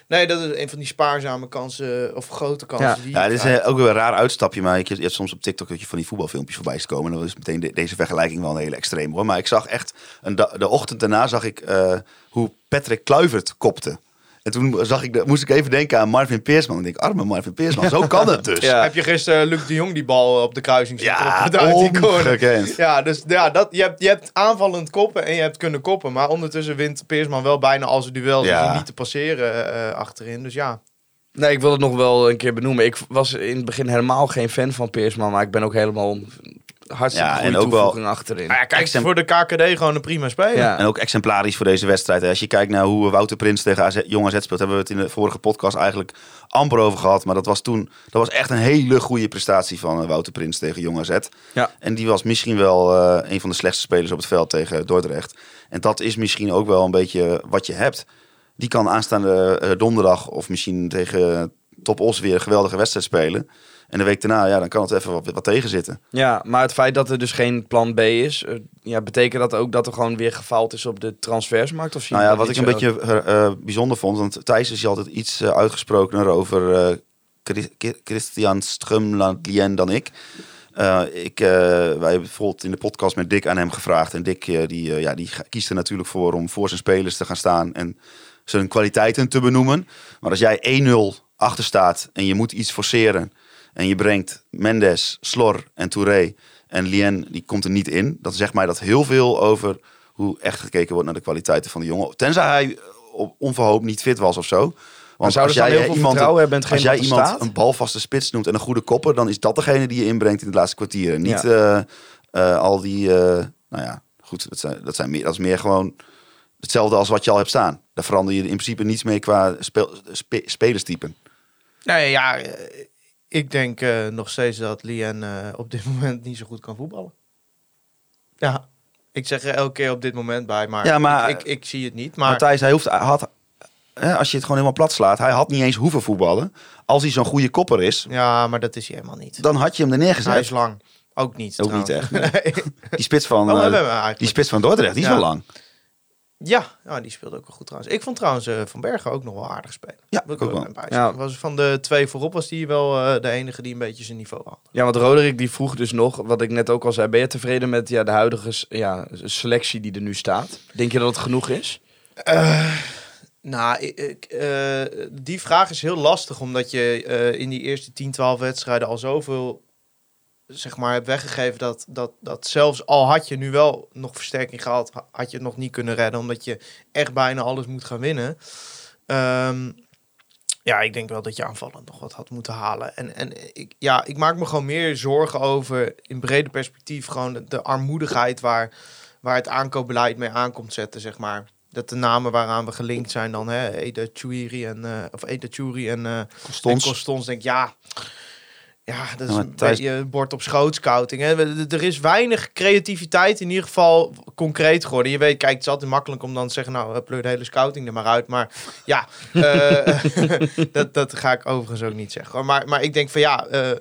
Nee, dat is een van die spaarzame kansen, of grote kansen. Ja. die Ja, dit is eh, ook weer een raar uitstapje. Maar je, je hebt soms op TikTok dat je van die voetbalfilmpjes voorbij ziet komen. En dan is meteen de- deze vergelijking wel een hele extreem hoor. Maar ik zag echt, een da- de ochtend daarna zag ik eh, hoe Patrick Kluivert kopte. En toen zag ik de, moest ik even denken aan Marvin Peersman. En ik denk, arme Marvin Peersman, zo kan het dus. Ja. Heb je gisteren Luc de Jong die bal op de kruising zien Ja, ongekend. Ja, dus ja, dat, je, hebt, je hebt aanvallend koppen en je hebt kunnen koppen. Maar ondertussen wint Peersman wel bijna al zijn duels. Ja. Dus hij niet te passeren eh, achterin. Dus ja. Nee, ik wil het nog wel een keer benoemen. Ik was in het begin helemaal geen fan van Peersman, maar ik ben ook helemaal hartstikke Ja, goede en ook wel- toevoeging achterin. Ja, kijk, voor de KKD gewoon een prima speler. Ja. En ook exemplarisch voor deze wedstrijd. hè. Als je kijkt naar hoe Wouter Prins tegen AZ, Jong AZ speelt, hebben we het in de vorige podcast eigenlijk amper over gehad. Maar dat was toen, dat was echt een hele goede prestatie van eh, Wouter Prins tegen Jong AZ. Ja. En die was misschien wel eh, een van de slechtste spelers op het veld tegen Dordrecht. En dat is misschien ook wel een beetje wat je hebt. Die kan aanstaande eh, donderdag of misschien tegen Top Os weer een geweldige wedstrijd spelen. En de week daarna, ja, dan kan het even wat, wat tegen zitten. Ja, maar het feit dat er dus geen plan B is, eh, ja, betekent dat ook dat er gewoon weer gefaald is op de transfersmarkt? Of zie Nou ja, wat ik een zo? beetje eh, eh, bijzonder vond, want Thijs is altijd iets eh, uitgesprokener over eh, Christian Strumlandlien dan ik. Eh, ik eh, wij hebben bijvoorbeeld in de podcast met Dick aan hem gevraagd. En Dick eh, die, eh, ja, die kiest er natuurlijk voor om voor zijn spelers te gaan staan en zijn kwaliteiten te benoemen. Maar als jij 1-0 achter staat en je moet iets forceren en je brengt Mendes, Slor en Touré en Lien, die komt er niet in. Dan zegt mij dat heel veel over hoe echt gekeken wordt naar de kwaliteiten van de jongen. Tenzij hij eh, op onverhoopt niet fit was of zo. Want ze dan heel veel iemand, vertrouwen hebben in als jij iemand staat? een balvaste spits noemt en een goede kopper, dan is dat degene die je inbrengt in het laatste kwartier. En Niet eh, eh, al die, eh, nou ja, goed, dat, zijn, dat, zijn meer, dat is meer gewoon hetzelfde als wat je al hebt staan. Daar verander je in principe niets mee qua speel, spe- spelerstypen. Nee, ja, eh, ik denk eh, nog steeds dat Lien eh, op dit moment niet zo goed kan voetballen. Ja, Ik zeg er elke keer op dit moment bij, maar, Ja, maar- ik, ik, ik zie het niet. Maar Maar Thijs, hij hoeft, hij had, hè, als je het gewoon helemaal plat slaat, hij had niet eens hoeven voetballen. Als hij zo'n goede kopper is, ja, maar dat is hij helemaal niet. dan had je hem er Hij neergezet. is lang. Ook niet. Ook niet trouwens. echt. Nee. Die spits van, Oh, eh, die spits van Dordrecht, die is Ja. wel lang. Ja, ja, die speelde ook wel goed trouwens. Ik vond trouwens eh, Van Bergen ook nog wel aardig spelen. Ja, ik ook wel Ja. Was van de twee voorop was die wel eh, de enige die een beetje zijn niveau had. Ja, want Roderick die vroeg dus nog, wat ik net ook al zei, ben je tevreden met ja, de huidige ja, selectie die er nu staat? Denk je dat het genoeg is? Nou, ik, eh, die vraag is heel lastig, omdat je eh, in die eerste 10, 12 wedstrijden al zoveel zeg maar, hebt weggegeven dat, dat, dat zelfs al had je nu wel nog versterking gehad, ha- had je het nog niet kunnen redden, omdat je echt bijna alles moet gaan winnen. Ehm, ja, ik denk wel dat je aanvallend nog wat had moeten halen. En, en ik, ja, ik maak me gewoon meer zorgen over, in brede perspectief, gewoon de, de armoedigheid waar, waar het aankoopbeleid mee aankomt zetten, zeg maar. Dat de namen waaraan we gelinkt zijn dan, hè, Eda Chouiri en, eh of Eda Chouiri en, eh en Constons. Denk ja... Ja, dat is Ja, een beetje bord op schoot scouting. Hè. Er is weinig creativiteit in ieder geval concreet geworden. Je weet, kijk, het is altijd makkelijk om dan te zeggen... nou, pleur de hele scouting er maar uit. Maar ja, eh, dat, dat ga ik overigens ook niet zeggen. Maar, maar ik denk van ja, eh, eh,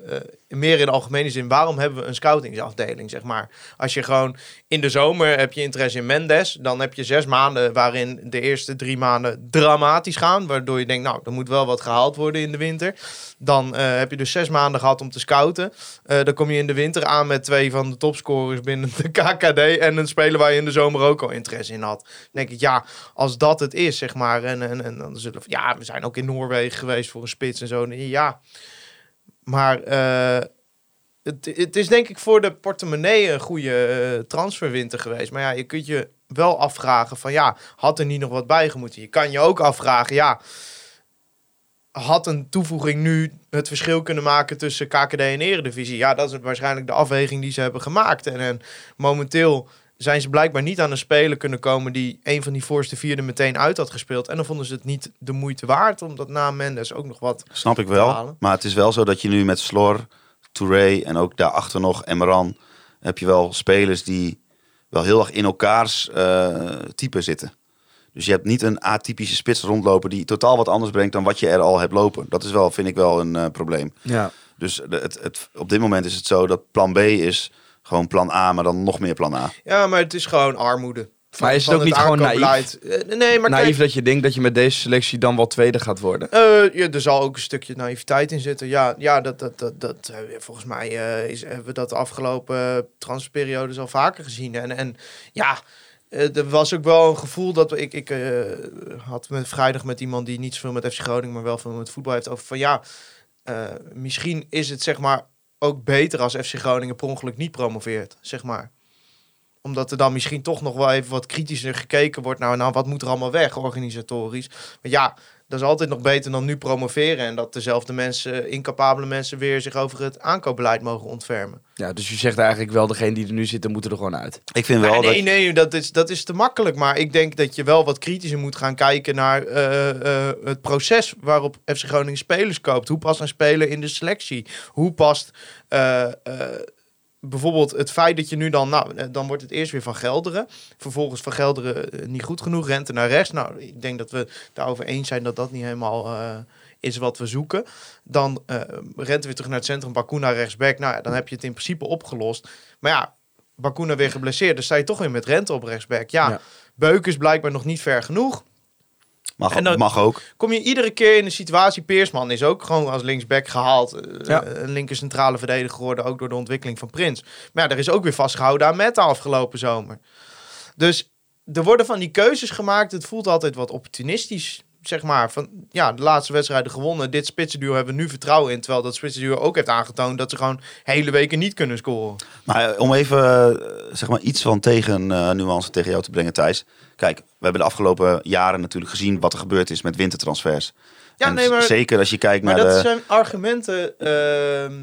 meer in algemene zin... waarom hebben we een scoutingsafdeling, zeg maar? Als je gewoon in de zomer heb je interesse in Mendes... dan heb je zes maanden waarin de eerste drie maanden dramatisch gaan... waardoor je denkt, nou, er moet wel wat gehaald worden in de winter... Dan eh, heb je dus zes maanden gehad om te scouten. Eh, dan kom je in de winter aan met twee van de topscorers binnen de KKD. En een speler waar je in de zomer ook al interesse in had. Dan denk ik, ja, als dat het is, zeg maar. En, en, en dan zullen we, ja, we zijn ook in Noorwegen geweest voor een spits en zo. Ja, maar eh, het, het is denk ik voor de portemonnee een goede eh, transferwinter geweest. Maar ja, je kunt je wel afvragen van ja, had er niet nog wat bij gemoeten? Je kan je ook afvragen, ja, had een toevoeging nu het verschil kunnen maken tussen KKD en Eredivisie? Ja, dat is waarschijnlijk de afweging die ze hebben gemaakt. En, en momenteel zijn ze blijkbaar niet aan een speler kunnen komen die een van die voorste vierde meteen uit had gespeeld. En dan vonden ze het niet de moeite waard, omdat na Mendes ook nog wat... Snap ik te wel. halen. Maar het is wel zo dat je nu met Slor, Touré en ook daarachter nog Emran... heb je wel spelers die wel heel erg in elkaars eh, type zitten. Dus je hebt niet een atypische spits rondlopen die totaal wat anders brengt dan wat je er al hebt lopen. Dat is wel, vind ik wel een eh, probleem. Ja. Dus de- het, het, op dit moment is het zo dat plan B is gewoon plan A, maar dan nog meer plan A. Ja, maar het is gewoon armoede. Van- Maar is het ook niet gewoon aankoopbeleid. Eh, Nee, maar Naïef kijk, dat je denkt dat je met deze selectie dan wel tweede gaat worden. Eh, ja, er zal ook een stukje naïviteit in zitten. Ja, ja dat, dat, dat, dat, eh, volgens mij eh, is, hebben we dat de afgelopen transferperiodes al vaker gezien. En, en ja, er was ook wel een gevoel dat we- ik, ik eh, had met vrijdag met iemand die niet zoveel met FC Groningen, maar wel veel met voetbal heeft over van ja, eh, misschien is het zeg maar ook beter als FC Groningen per ongeluk niet promoveert, zeg maar omdat er dan misschien toch nog wel even wat kritischer gekeken wordt. Nou, nou wat moet er allemaal weg, organisatorisch? Maar ja, dat is altijd nog beter dan nu promoveren. En dat dezelfde mensen, incapabele mensen, weer zich over het aankoopbeleid mogen ontfermen. Ja, dus je zegt eigenlijk wel, degene die er nu zitten, moeten er gewoon uit. Ik vind wel Ja, dat... nee, nee, dat is, dat is te makkelijk. Maar ik denk dat je wel wat kritischer moet gaan kijken naar eh, eh, het proces waarop FC Groningen spelers koopt. Hoe past een speler in de selectie? Hoe past eh, eh, bijvoorbeeld het feit dat je nu dan, nou, eh, dan wordt het eerst weer van Gelderen. Vervolgens van Gelderen eh, niet goed genoeg, rente naar rechts. Nou, ik denk dat we daarover eens zijn dat dat niet helemaal eh, is wat we zoeken. Dan rente weer terug naar het centrum, Bakuna rechtsback. Nou ja, dan heb je het in principe opgelost. Maar ja, Bakuna weer geblesseerd, dus sta je toch weer met rente op rechtsback. Ja, Ja. Beuk is blijkbaar nog niet ver genoeg. Mag, En dan- mag ook. Kom je iedere keer in de situatie, Peersman is ook gewoon als linksback gehaald. eh, Ja. Een linker centrale verdediger geworden, ook door de ontwikkeling van Prins. Maar ja, er is ook weer vastgehouden aan Meta afgelopen zomer. Dus er worden van die keuzes gemaakt. Het voelt altijd wat opportunistisch, zeg maar. Van, ja, de laatste wedstrijden gewonnen. Dit spitsenduo hebben we nu vertrouwen in. Terwijl dat spitsenduo ook heeft aangetoond dat ze gewoon hele weken niet kunnen scoren. Maar eh, om even eh, zeg maar iets van tegen eh, nuance tegen jou te brengen, Thijs. Kijk, we hebben de afgelopen jaren natuurlijk gezien wat er gebeurd is met wintertransfers. Ja, En nee, maar, Zeker als je kijkt maar naar dat de... zijn argumenten... ehm,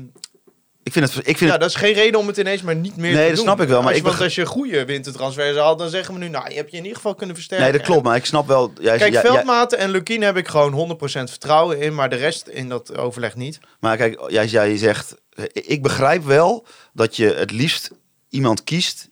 Ik vind het... Ik vind Ja, dat is geen reden om het ineens maar niet meer Nee, te dat doen. snap ik wel, maar als ik want als je goede wintertransfers had, dan zeggen we nu, nou, je hebt je in ieder geval kunnen versterken. nee, dat klopt. Maar ik snap wel... Jij, Kijk, Veldmaten en Lukien heb ik gewoon 100% vertrouwen in, maar de rest in dat overleg niet. Maar kijk, jij, jij zegt, ik begrijp wel dat je het liefst iemand kiest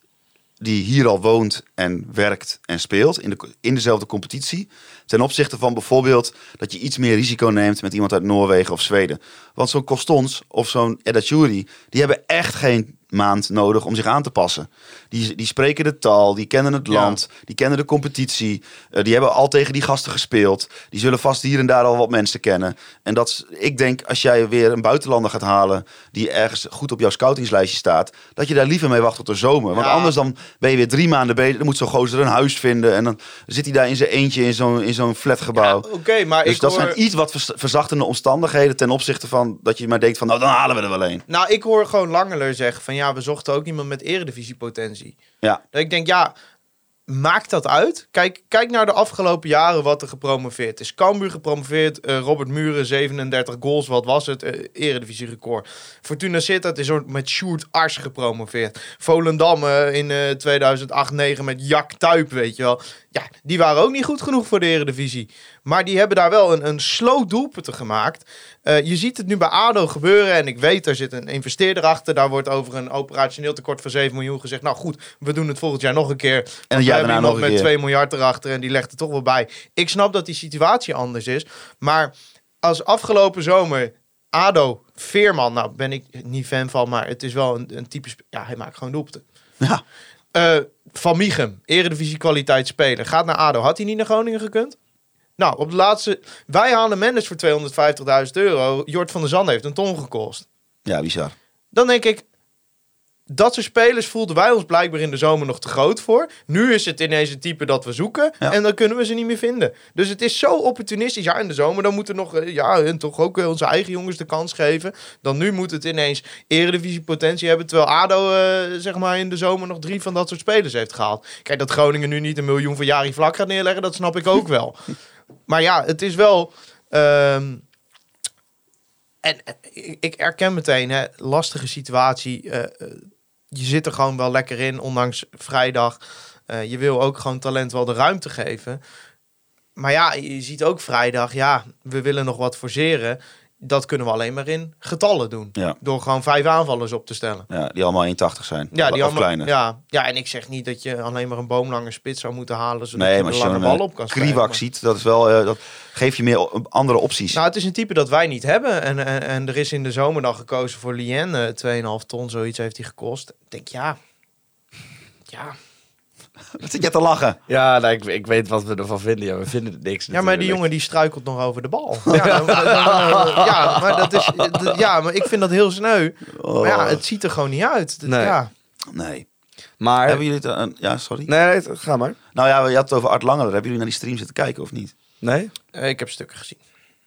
die hier al woont en werkt en speelt in, de, in dezelfde competitie. Ten opzichte van bijvoorbeeld dat je iets meer risico neemt met iemand uit Noorwegen of Zweden. Want zo'n Costons of zo'n Edda Jury, die hebben echt geen maand nodig om zich aan te passen. Die, die spreken de taal, die kennen het land, die kennen de competitie. eh, die hebben al tegen die gasten gespeeld. Die zullen vast hier en daar al wat mensen kennen. En dat is, ik denk, als jij weer een buitenlander gaat halen die ergens goed op jouw scoutingslijstje staat, dat je daar liever mee wacht tot de zomer. Want Ja. anders dan ben je weer drie maanden bezig. Dan moet zo'n gozer een huis vinden en dan zit hij daar in zijn eentje in zo'n in zo'n flatgebouw. Oké, maar dus ik dat hoor... zijn iets wat vers- verzachtende omstandigheden ten opzichte van dat je maar denkt van, nou dan halen we er wel een. Nou, ik hoor gewoon Langeler zeggen van ja, we zochten ook iemand met eredivisiepotentie. Ja. Dat ik denk, ja, maakt dat uit? Kijk, kijk naar de afgelopen jaren wat er gepromoveerd is. Cambuur gepromoveerd, eh, Robert Muren 37 goals, wat was het? Eh eredivisierecord. Fortuna Sittard is ook met Sjoerd Ars gepromoveerd. Volendam eh, in eh 2008-9 met Jack Tuip, weet je wel. Ja, die waren ook niet goed genoeg voor de eredivisie. Maar die hebben daar wel een, een slow doelpunten gemaakt. Eh, je ziet het nu bij ADO gebeuren. En ik weet, er zit een investeerder achter. Daar wordt over een operationeel tekort van 7 miljoen gezegd. Nou goed, we doen het volgend jaar nog een keer. We daarna hebben iemand nog met keer. 2 miljard erachter. En die legt er toch wel bij. Ik snap dat die situatie anders is. Maar als afgelopen zomer ADO, Veerman, nou ben ik niet fan van. Maar het is wel een, een type... spe- Ja, hij maakt gewoon doelpunten. Ja. Eh, van Michum, eredivisie kwaliteit speler. Gaat naar ADO. Had hij niet naar Groningen gekund? Nou, op de laatste... Wij halen Mendes voor 250.000 euro. Jort van der Zand heeft een ton gekost. Ja, bizar. Dan denk ik... Dat soort spelers voelden wij ons blijkbaar in de zomer nog te groot voor. Nu is het ineens een type dat we zoeken. Ja. En dan kunnen we ze niet meer vinden. Dus het is zo opportunistisch. Ja, in de zomer dan moeten we nog... eh, Ja, en toch ook eh, onze eigen jongens de kans geven. Dan nu moet het ineens eredivisie potentie hebben. Terwijl ADO eh, zeg maar in de zomer nog drie van dat soort spelers heeft gehaald. Kijk, dat Groningen nu niet een miljoen voor Jari Vlak gaat neerleggen. Dat snap ik ook wel. Maar ja, het is wel... ehm, en ik, ik erken meteen, hè, lastige situatie. eh, eh, je zit er gewoon wel lekker in, ondanks vrijdag. Eh, je wil ook gewoon talent wel de ruimte geven. Maar ja, je ziet ook vrijdag, ja, we willen nog wat forceren. Dat kunnen we alleen maar in getallen doen. Ja. Door gewoon vijf aanvallers op te stellen. Ja, die allemaal 1,80 zijn. Ja, die allemaal, kleiner. ja, ja, en ik zeg niet dat je alleen maar een boomlange spits zou moeten halen. Zodat Nee, je maar een als je lange een bal eh, op kan spelen. Kriwak ziet, dat, is wel, eh, dat geeft je meer andere opties. Nou, het is een type dat wij niet hebben. En, en, en er is in de zomer dan gekozen voor Lien. eh 2,5 ton, zoiets heeft hij gekost. Ik denk, ja... Ja, Wat zit je te lachen? Ja, nou, ik, ik weet wat we ervan vinden. Ja, we vinden het niks ja maar die natuurlijk. jongen die struikelt nog over de bal. Ja, dan- dan- dan- ja, maar dat is, ja, maar ik vind dat heel sneu. Maar ja, het ziet er gewoon niet uit. Dat- Nee. Ja. Nee. Maar... Hebben jullie het... eh, een- ja, sorry. Nee, nee, ga maar. Nou ja, je had het over Art Langer. Hebben jullie naar die stream zitten kijken of niet? Nee? Eh, Ik heb stukken gezien.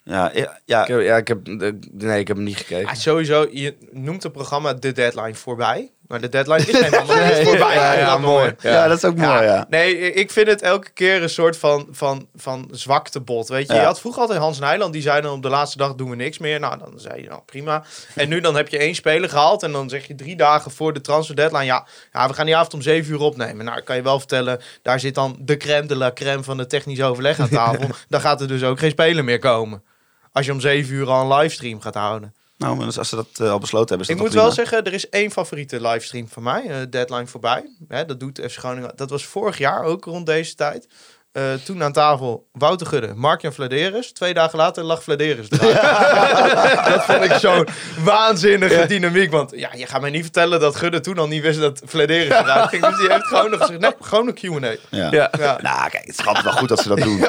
Ja, ja, ja, Ik heb, ja, ik heb... Nee, ik heb hem niet gekeken. Ja, sowieso, je noemt het programma de deadline voorbij. Maar de deadline is helemaal Nee, voorbij. ja, mooi. ja. dat is ook mooi, ja. Nee, ik vind het elke keer een soort van, van, van zwaktebod. Weet je, je had vroeger altijd Hans Nijland, die zei dan op de laatste dag doen we niks meer. Nou, dan zei je nou prima. En nu dan heb je één speler gehaald en dan zeg je drie dagen voor de transfer deadline, ja, ja we gaan die avond om zeven uur opnemen. Nou, ik kan je wel vertellen, daar zit dan de crème de la crème van de technisch overleg aan tafel. dan gaat er dus ook geen speler meer komen. Als je om zeven uur al een livestream gaat houden. Nou, maar als ze dat eh, al besloten hebben, is Ik moet wel zeggen, er is één favoriete livestream van mij. eh, Deadline voorbij. Hè, dat doet FC Groningen. Dat was vorig jaar ook rond deze tijd. Eh, toen aan tafel Wouter Gudde, Mark-Jan Vladeris. Twee dagen later lag Vladeris eruit. dat vond ik zo'n waanzinnige dynamiek. Want ja, je gaat mij niet vertellen dat Gudde toen al niet wist dat Vladeris eruit ging. Dus die heeft gewoon nog gezegd, nee, gewoon een Q&A. Ja. Ja. Ja. Nou, kijk, het is altijd wel goed dat ze dat doen.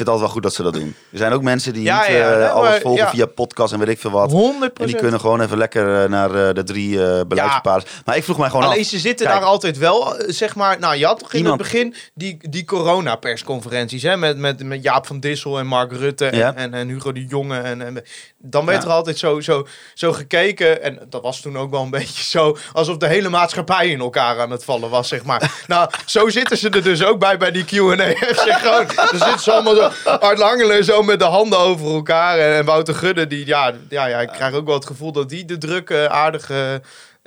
Vind het altijd wel goed dat ze dat doen. Er zijn ook mensen die Ja, niet ja, eh, nee, alles maar, volgen via podcast en weet ik veel wat. 100 En die kunnen gewoon even lekker eh, naar eh, de drie beleidsbepalers. Maar ik vroeg mij gewoon Alleen af. ze zitten Kijk. daar altijd wel, zeg maar... Nou, je had toch in Iemand- het begin die, die corona-persconferenties... Hè, met, met, met Jaap van Dissel en Mark Rutte en, en, en Hugo de Jonge. En, en, dan werd er altijd zo, zo, zo gekeken. En dat was toen ook wel een beetje zo... alsof de hele maatschappij in elkaar aan het vallen was, zeg maar. nou, zo zitten ze er dus ook bij bij die Q&A. Gewoon, er zitten ze allemaal zo... Art Langelen zo met de handen over elkaar. En, en Wouter Gudde, die... Ja, ja, ja, ik krijg ook wel het gevoel dat die de druk eh, aardig... eh,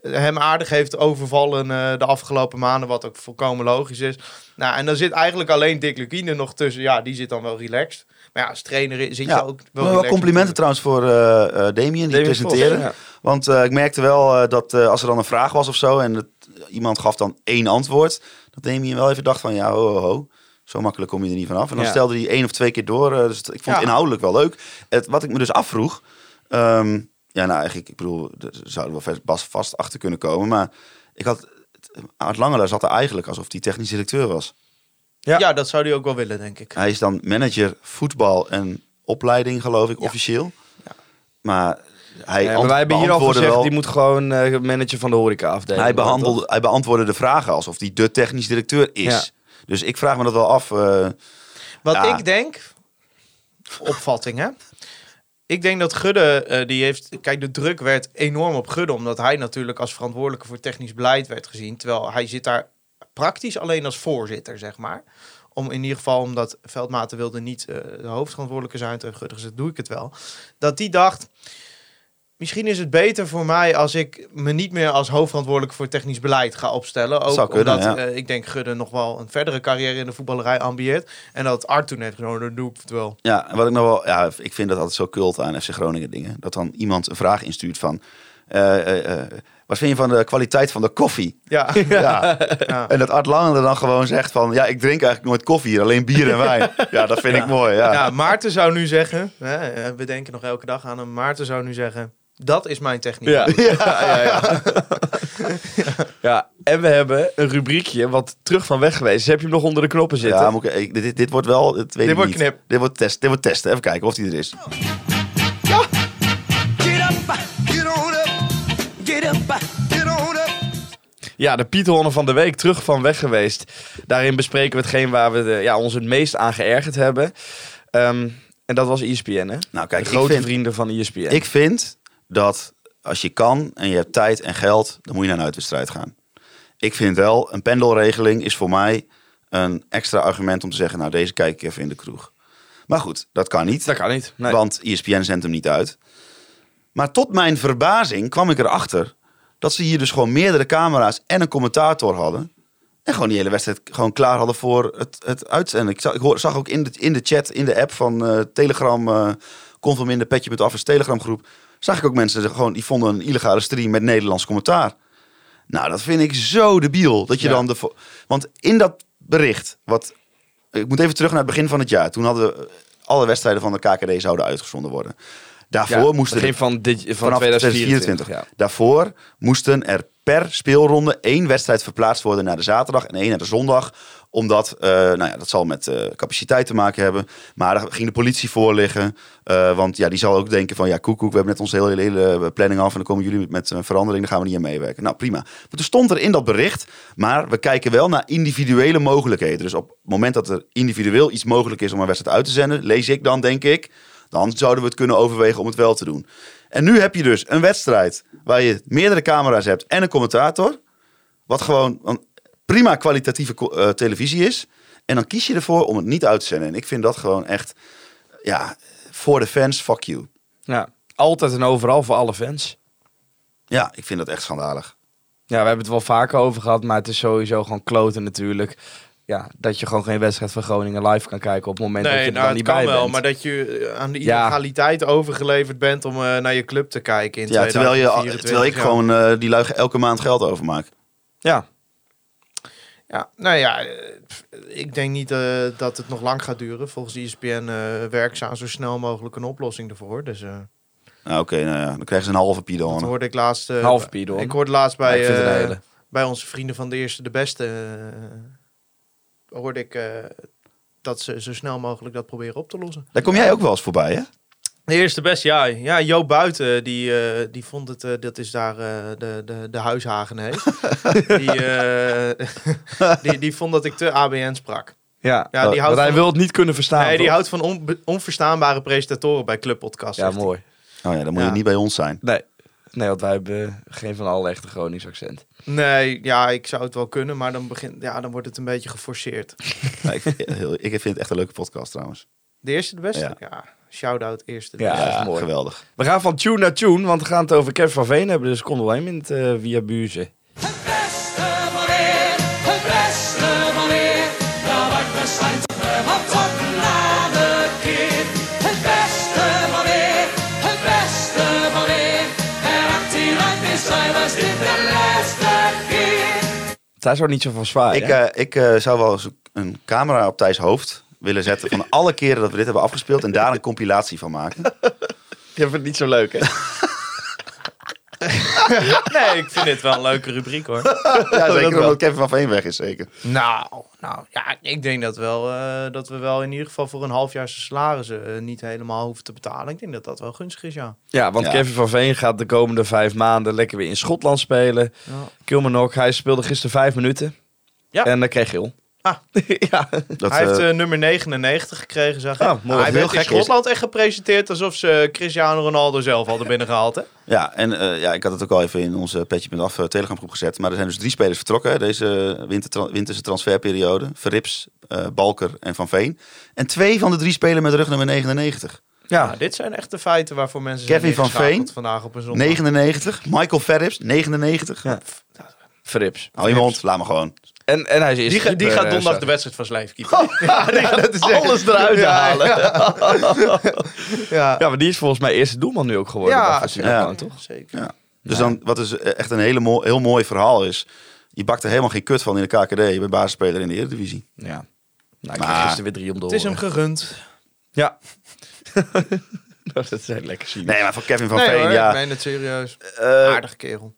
hem aardig heeft overvallen eh, de afgelopen maanden, wat ook volkomen logisch is. Nou, en dan zit eigenlijk alleen Dick Lukien nog tussen. Ja, die zit dan wel relaxed. Maar ja, als trainer zit je Ja, ook wel wel complimenten trouwens voor eh Damien, die ja. Want ik merkte wel dat als er dan een vraag was of zo en het, iemand gaf dan één antwoord, dat Damien wel even dacht van ja, ho, ho, ho. Zo makkelijk kom je er niet vanaf. En dan Ja. stelde hij één of twee keer door. eh, dus ik vond het inhoudelijk wel leuk. Het, wat ik me dus afvroeg. ehm, ja, nou eigenlijk, ik bedoel, er zouden wel vast, achter kunnen komen. Maar ik had. Art Langelaar zat er eigenlijk alsof hij technisch directeur was. Ja. Ja. dat zou hij ook wel willen, denk ik. Hij is dan manager voetbal en opleiding, geloof ik, officieel. Maar hij Ja, maar ant- wij hebben hier al gezegd, wel- die moet gewoon eh, manager van de horeca afdeling. hij, behandelde, hij beantwoordde de vragen alsof hij de technisch directeur is. Dus ik vraag me dat wel af. eh, Wat Ja. ik denk, opvatting hè. Ik denk dat Gudde, eh, die heeft... Kijk, de druk werd enorm op Gudde, omdat hij natuurlijk als verantwoordelijke voor technisch beleid werd gezien. Terwijl hij zit daar praktisch alleen als voorzitter, zeg maar. Om in ieder geval, omdat Veldmaten wilde niet eh, de hoofdverantwoordelijke zijn. Toen Gudde gezegd, doe ik het wel. Dat die dacht, misschien is het beter voor mij als ik me niet meer als hoofdverantwoordelijk voor technisch beleid ga opstellen. Ook Zou kunnen, omdat ja. eh, ik denk Gudde nog wel een verdere carrière in de voetballerij ambieert. En dat Art toen heeft genomen, doe ik het wel. Ja, en wat ik nog wel, ja, ik vind dat altijd zo cult aan FC Groningen dingen. Dat dan iemand een vraag instuurt van, eh, eh, wat vind je van de kwaliteit van de koffie? Ja, Ja. ja. En dat Art Lange er dan gewoon zegt van, ja, ik drink eigenlijk nooit koffie hier, alleen bier en wijn. Ja, dat vind ik mooi, ja. ja, Maarten zou nu zeggen, hè, we denken nog elke dag aan hem. Maarten zou nu zeggen, dat is mijn techniek. Ja. Ja, ja, ja. ja, en we hebben een rubriekje wat terug van weg geweest. is. Heb je hem nog onder de knoppen zitten? Ja, moet ik, ik- dit, dit wordt wel, het weet ik wordt niet. knip. Dit wordt test, dit wordt testen, even kijken of die er is. Get up, get on up, get up, get on up. Ja, de Pieterhonnen van de week, terug van weg geweest. Daarin bespreken we hetgeen waar we de, ja, ons het meest aan geërgerd hebben. Ehm, en dat was ESPN, hè? Nou, kijk, de ik grote vind- vrienden van E ESPN. Ik vind dat als je kan en je hebt tijd en geld, dan moet je naar een uitwedstrijd gaan. Ik vind wel, een pendelregeling is voor mij een extra argument om te zeggen, nou deze kijk ik even in de kroeg. Maar goed, dat kan niet. dat kan niet. Nee. Want ESPN zendt hem niet uit. Maar tot mijn verbazing kwam ik erachter dat ze hier dus gewoon meerdere camera's en een commentator hadden. En gewoon die hele wedstrijd gewoon klaar hadden voor het, het uitzenden. Ik zag, ik hoor, zag ook in de, in de chat, in de app van eh, Telegram, eh Conform in de Petje met Affers Telegram groep. Zag ik ook mensen die gewoon die vonden een illegale stream met Nederlands commentaar. Nou, dat vind ik zo debiel. Dat je Ja. dan de. Want in dat bericht, wat. Ik moet even terug naar het begin van het jaar. Toen hadden we alle wedstrijden van de KKD zouden uitgezonden worden. Daarvoor ja, moesten begin er- van, dit, van vanaf 2024. 2024. Ja. Daarvoor moesten er per speelronde één wedstrijd verplaatst worden naar de zaterdag en één naar de zondag. Omdat, eh, nou ja, dat zal met eh, capaciteit te maken hebben. Maar daar ging de politie voor liggen. Eh, want ja, die zal ook denken van, ja, koekoek, we hebben net onze hele, hele planning af. En dan komen jullie met een verandering, dan gaan we niet aan meewerken. Nou, prima. Maar toen stond er in dat bericht, maar we kijken wel naar individuele mogelijkheden. Dus op het moment dat er individueel iets mogelijk is om een wedstrijd uit te zenden, lees ik dan, denk ik, dan zouden we het kunnen overwegen om het wel te doen. En nu heb je dus een wedstrijd waar je meerdere camera's hebt en een commentator. Wat gewoon een prima kwalitatieve eh, televisie is. En dan kies je ervoor om het niet uit te zenden. En ik vind dat gewoon echt, ja, voor de fans, fuck you. Ja, altijd en overal voor alle fans. Ja, ik vind dat echt schandalig. Ja, we hebben het wel vaker over gehad, maar het is sowieso gewoon kloten natuurlijk. Ja, dat je gewoon geen wedstrijd van Groningen live kan kijken op het moment dat je Nee, er nou, dan het niet kan bij wel, bent. maar dat je eh, aan de Ja. illegaliteit overgeleverd bent om eh, naar je club te kijken in Ja, terwijl, je, 2024. terwijl ik gewoon eh, die lui elke maand geld overmaak. Ja, Ja, nou ja, ik denk niet eh, dat het nog lang gaat duren. Volgens ESPN eh werken ze aan zo snel mogelijk een oplossing ervoor. Dus eh, Nou, oké, nou ja, dan krijgen ze een halve dat piedon. hoorde ik laatst... eh, Halve. Ik hoorde laatst Ja, bij, eh, bij onze vrienden van de Eerste de Beste... hoorde ik eh, dat ze zo snel mogelijk dat proberen op te lossen. Daar kom jij ook wel eens voorbij, hè? De eerste best, ja. Ja, Joop Buiten, die, eh, die vond het, eh, dat is daar eh, de, de, de huishagen heet. die, eh, die, die vond dat ik te ABN sprak. ja. Ja, die houdt hij wil het niet kunnen verstaan. nee, die houdt van onbe- onverstaanbare presentatoren bij Clubpodcast. Ja, mooi. Oh ja, dan moet Ja. je niet bij ons zijn. Nee. nee, want wij hebben geen van alle echte Gronings accent. Nee, ja, ik zou het wel kunnen, maar dan, begint, ja, dan wordt het een beetje geforceerd. Nou, ik, vind, heel- ik vind het echt een leuke podcast trouwens. De eerste de beste? Ja. Ja, shout-out eerste de Ja, beste. dat is mooi. geweldig. We gaan van tune naar tune, want we gaan het over Kevin van Veen hebben. Dus kom wel in met eh Via Buze. Thijs wordt niet zo van zwaar. Ik, eh, ik eh, zou wel eens een camera op Thijs hoofd willen zetten van alle keren dat we dit hebben afgespeeld en daar een compilatie van maken. Je vindt het niet zo leuk, hè? Nee, ik vind dit wel een leuke rubriek hoor. Ja, zeker wel. omdat Kevin van Veen weg is, zeker. Nou, nou ja, ik denk dat, wel, eh, dat we wel in ieder geval voor een half jaar zijn salarissen eh, niet helemaal hoeven te betalen. Ik denk dat dat wel gunstig is, ja. Ja, want Ja. Kevin van Veen gaat de komende vijf maanden lekker weer in Schotland spelen. Ja. Kilmarnock, hij speelde gisteren vijf minuten. Ja. En dan kreeg geel. Ah. ja. Dat, Hij heeft eh, eh, nummer 99 gekregen, zag ik. Oh, mooi. hij Heel werd in gek is- Schotland echt gepresenteerd alsof ze Cristiano Ronaldo zelf hadden binnengehaald. Hè? Ja, en eh, ja, ik had het ook al even in onze Petje.af uh, telegramgroep gezet. Maar er zijn dus drie spelers vertrokken hè, deze winter, winterse transferperiode. Verrips, Balker en Van Veen. En twee van de drie spelen met rug nummer 99. Ja. Nou, dit zijn echt de feiten waarvoor mensen Kevin zijn van Veen, vandaag op een zondag. 99. Michael Verrips, 99. Ja. Verrips. Hou je mond, laat me gewoon. En, en hij is Die, ga- die gaat eh, donderdag de wedstrijd van keeper. ja, die gaat Alles eruit Ja, halen. Ja, Ja, maar die is volgens mij eerste doelman nu ook geworden. Ja, gewoon, toch? zeker. Ja. Dus dan, wat dus echt een hele mo heel mooi verhaal is. Je bakt er helemaal geen kut van in de KKD. Je bent basisspeler in de Eredivisie. Ja. Nou, ik Maar- gisteren weer drie om de Het is hem gegund. Ja. dat is heel lekker zien. Nee, maar voor Kevin van nee Veen, hoor, ja. ik meen het serieus. eh, Aardige kerel.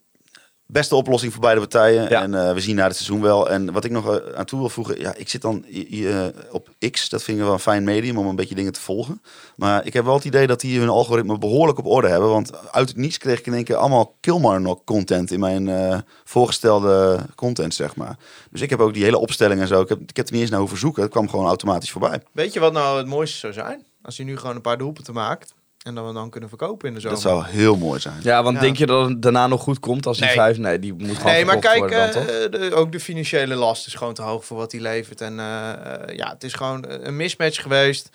Beste oplossing voor beide partijen. Ja. En eh, we zien na het seizoen wel. En wat ik nog eh, aan toe wil voegen. Ja, ik zit dan eh, op X. Dat vind ik wel een fijn medium om een beetje dingen te volgen. Maar ik heb wel het idee dat die hun algoritme behoorlijk op orde hebben. Want uit het niets kreeg ik in één keer allemaal Kilmarnock content in mijn eh, voorgestelde content, zeg maar. Dus ik heb ook die hele opstelling en zo. Ik heb, ik heb er niet eens naar hoeven zoeken. Het kwam gewoon automatisch voorbij. Weet je wat nou het mooiste zou zijn? Als hij nu gewoon een paar doelpunten maakt. En dat we dan kunnen verkopen in de zomer. Dat zou heel mooi zijn. Ja, want Ja. denk je dat het daarna nog goed komt als die Nee. vijf... Nee, die moet gewoon Nee, maar kijk, worden dan, toch? eh, de- ook de financiële last is gewoon te hoog voor wat hij levert. En eh, eh, ja, het is gewoon een mismatch geweest.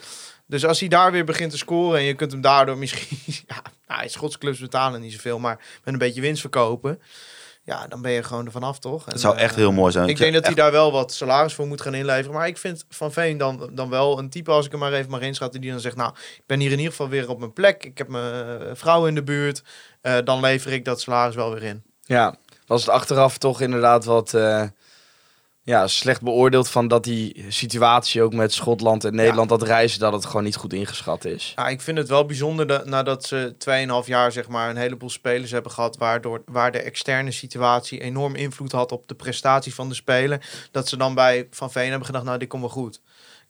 Dus als hij daar weer begint te scoren en je kunt hem daardoor misschien... Ja, nou, Schotse clubs betalen niet zoveel, maar met een beetje winst verkopen. Ja, dan ben je gewoon er vanaf, toch? En, Dat zou eh, echt heel mooi zijn. Ik denk dat hij daar wel wat salaris voor moet gaan inleveren. Maar ik vind Van Veen dan, dan wel een type, als ik hem maar even mag inschatten, die dan zegt, nou, ik ben hier in ieder geval weer op mijn plek. Ik heb mijn eh, vrouw in de buurt. Eh, dan lever ik dat salaris wel weer in. Ja, was het achteraf toch inderdaad wat eh, ja, slecht beoordeeld van dat die situatie ook met Schotland en Nederland, dat reizen, dat het gewoon niet goed ingeschat is. Ja, ik vind het wel bijzonder dat, nadat ze 2,5 jaar zeg maar, een heleboel spelers hebben gehad... Waardoor, waar de externe situatie enorm invloed had op de prestatie van de speler... dat ze dan bij Van Veen hebben gedacht, nou, dit komt wel goed.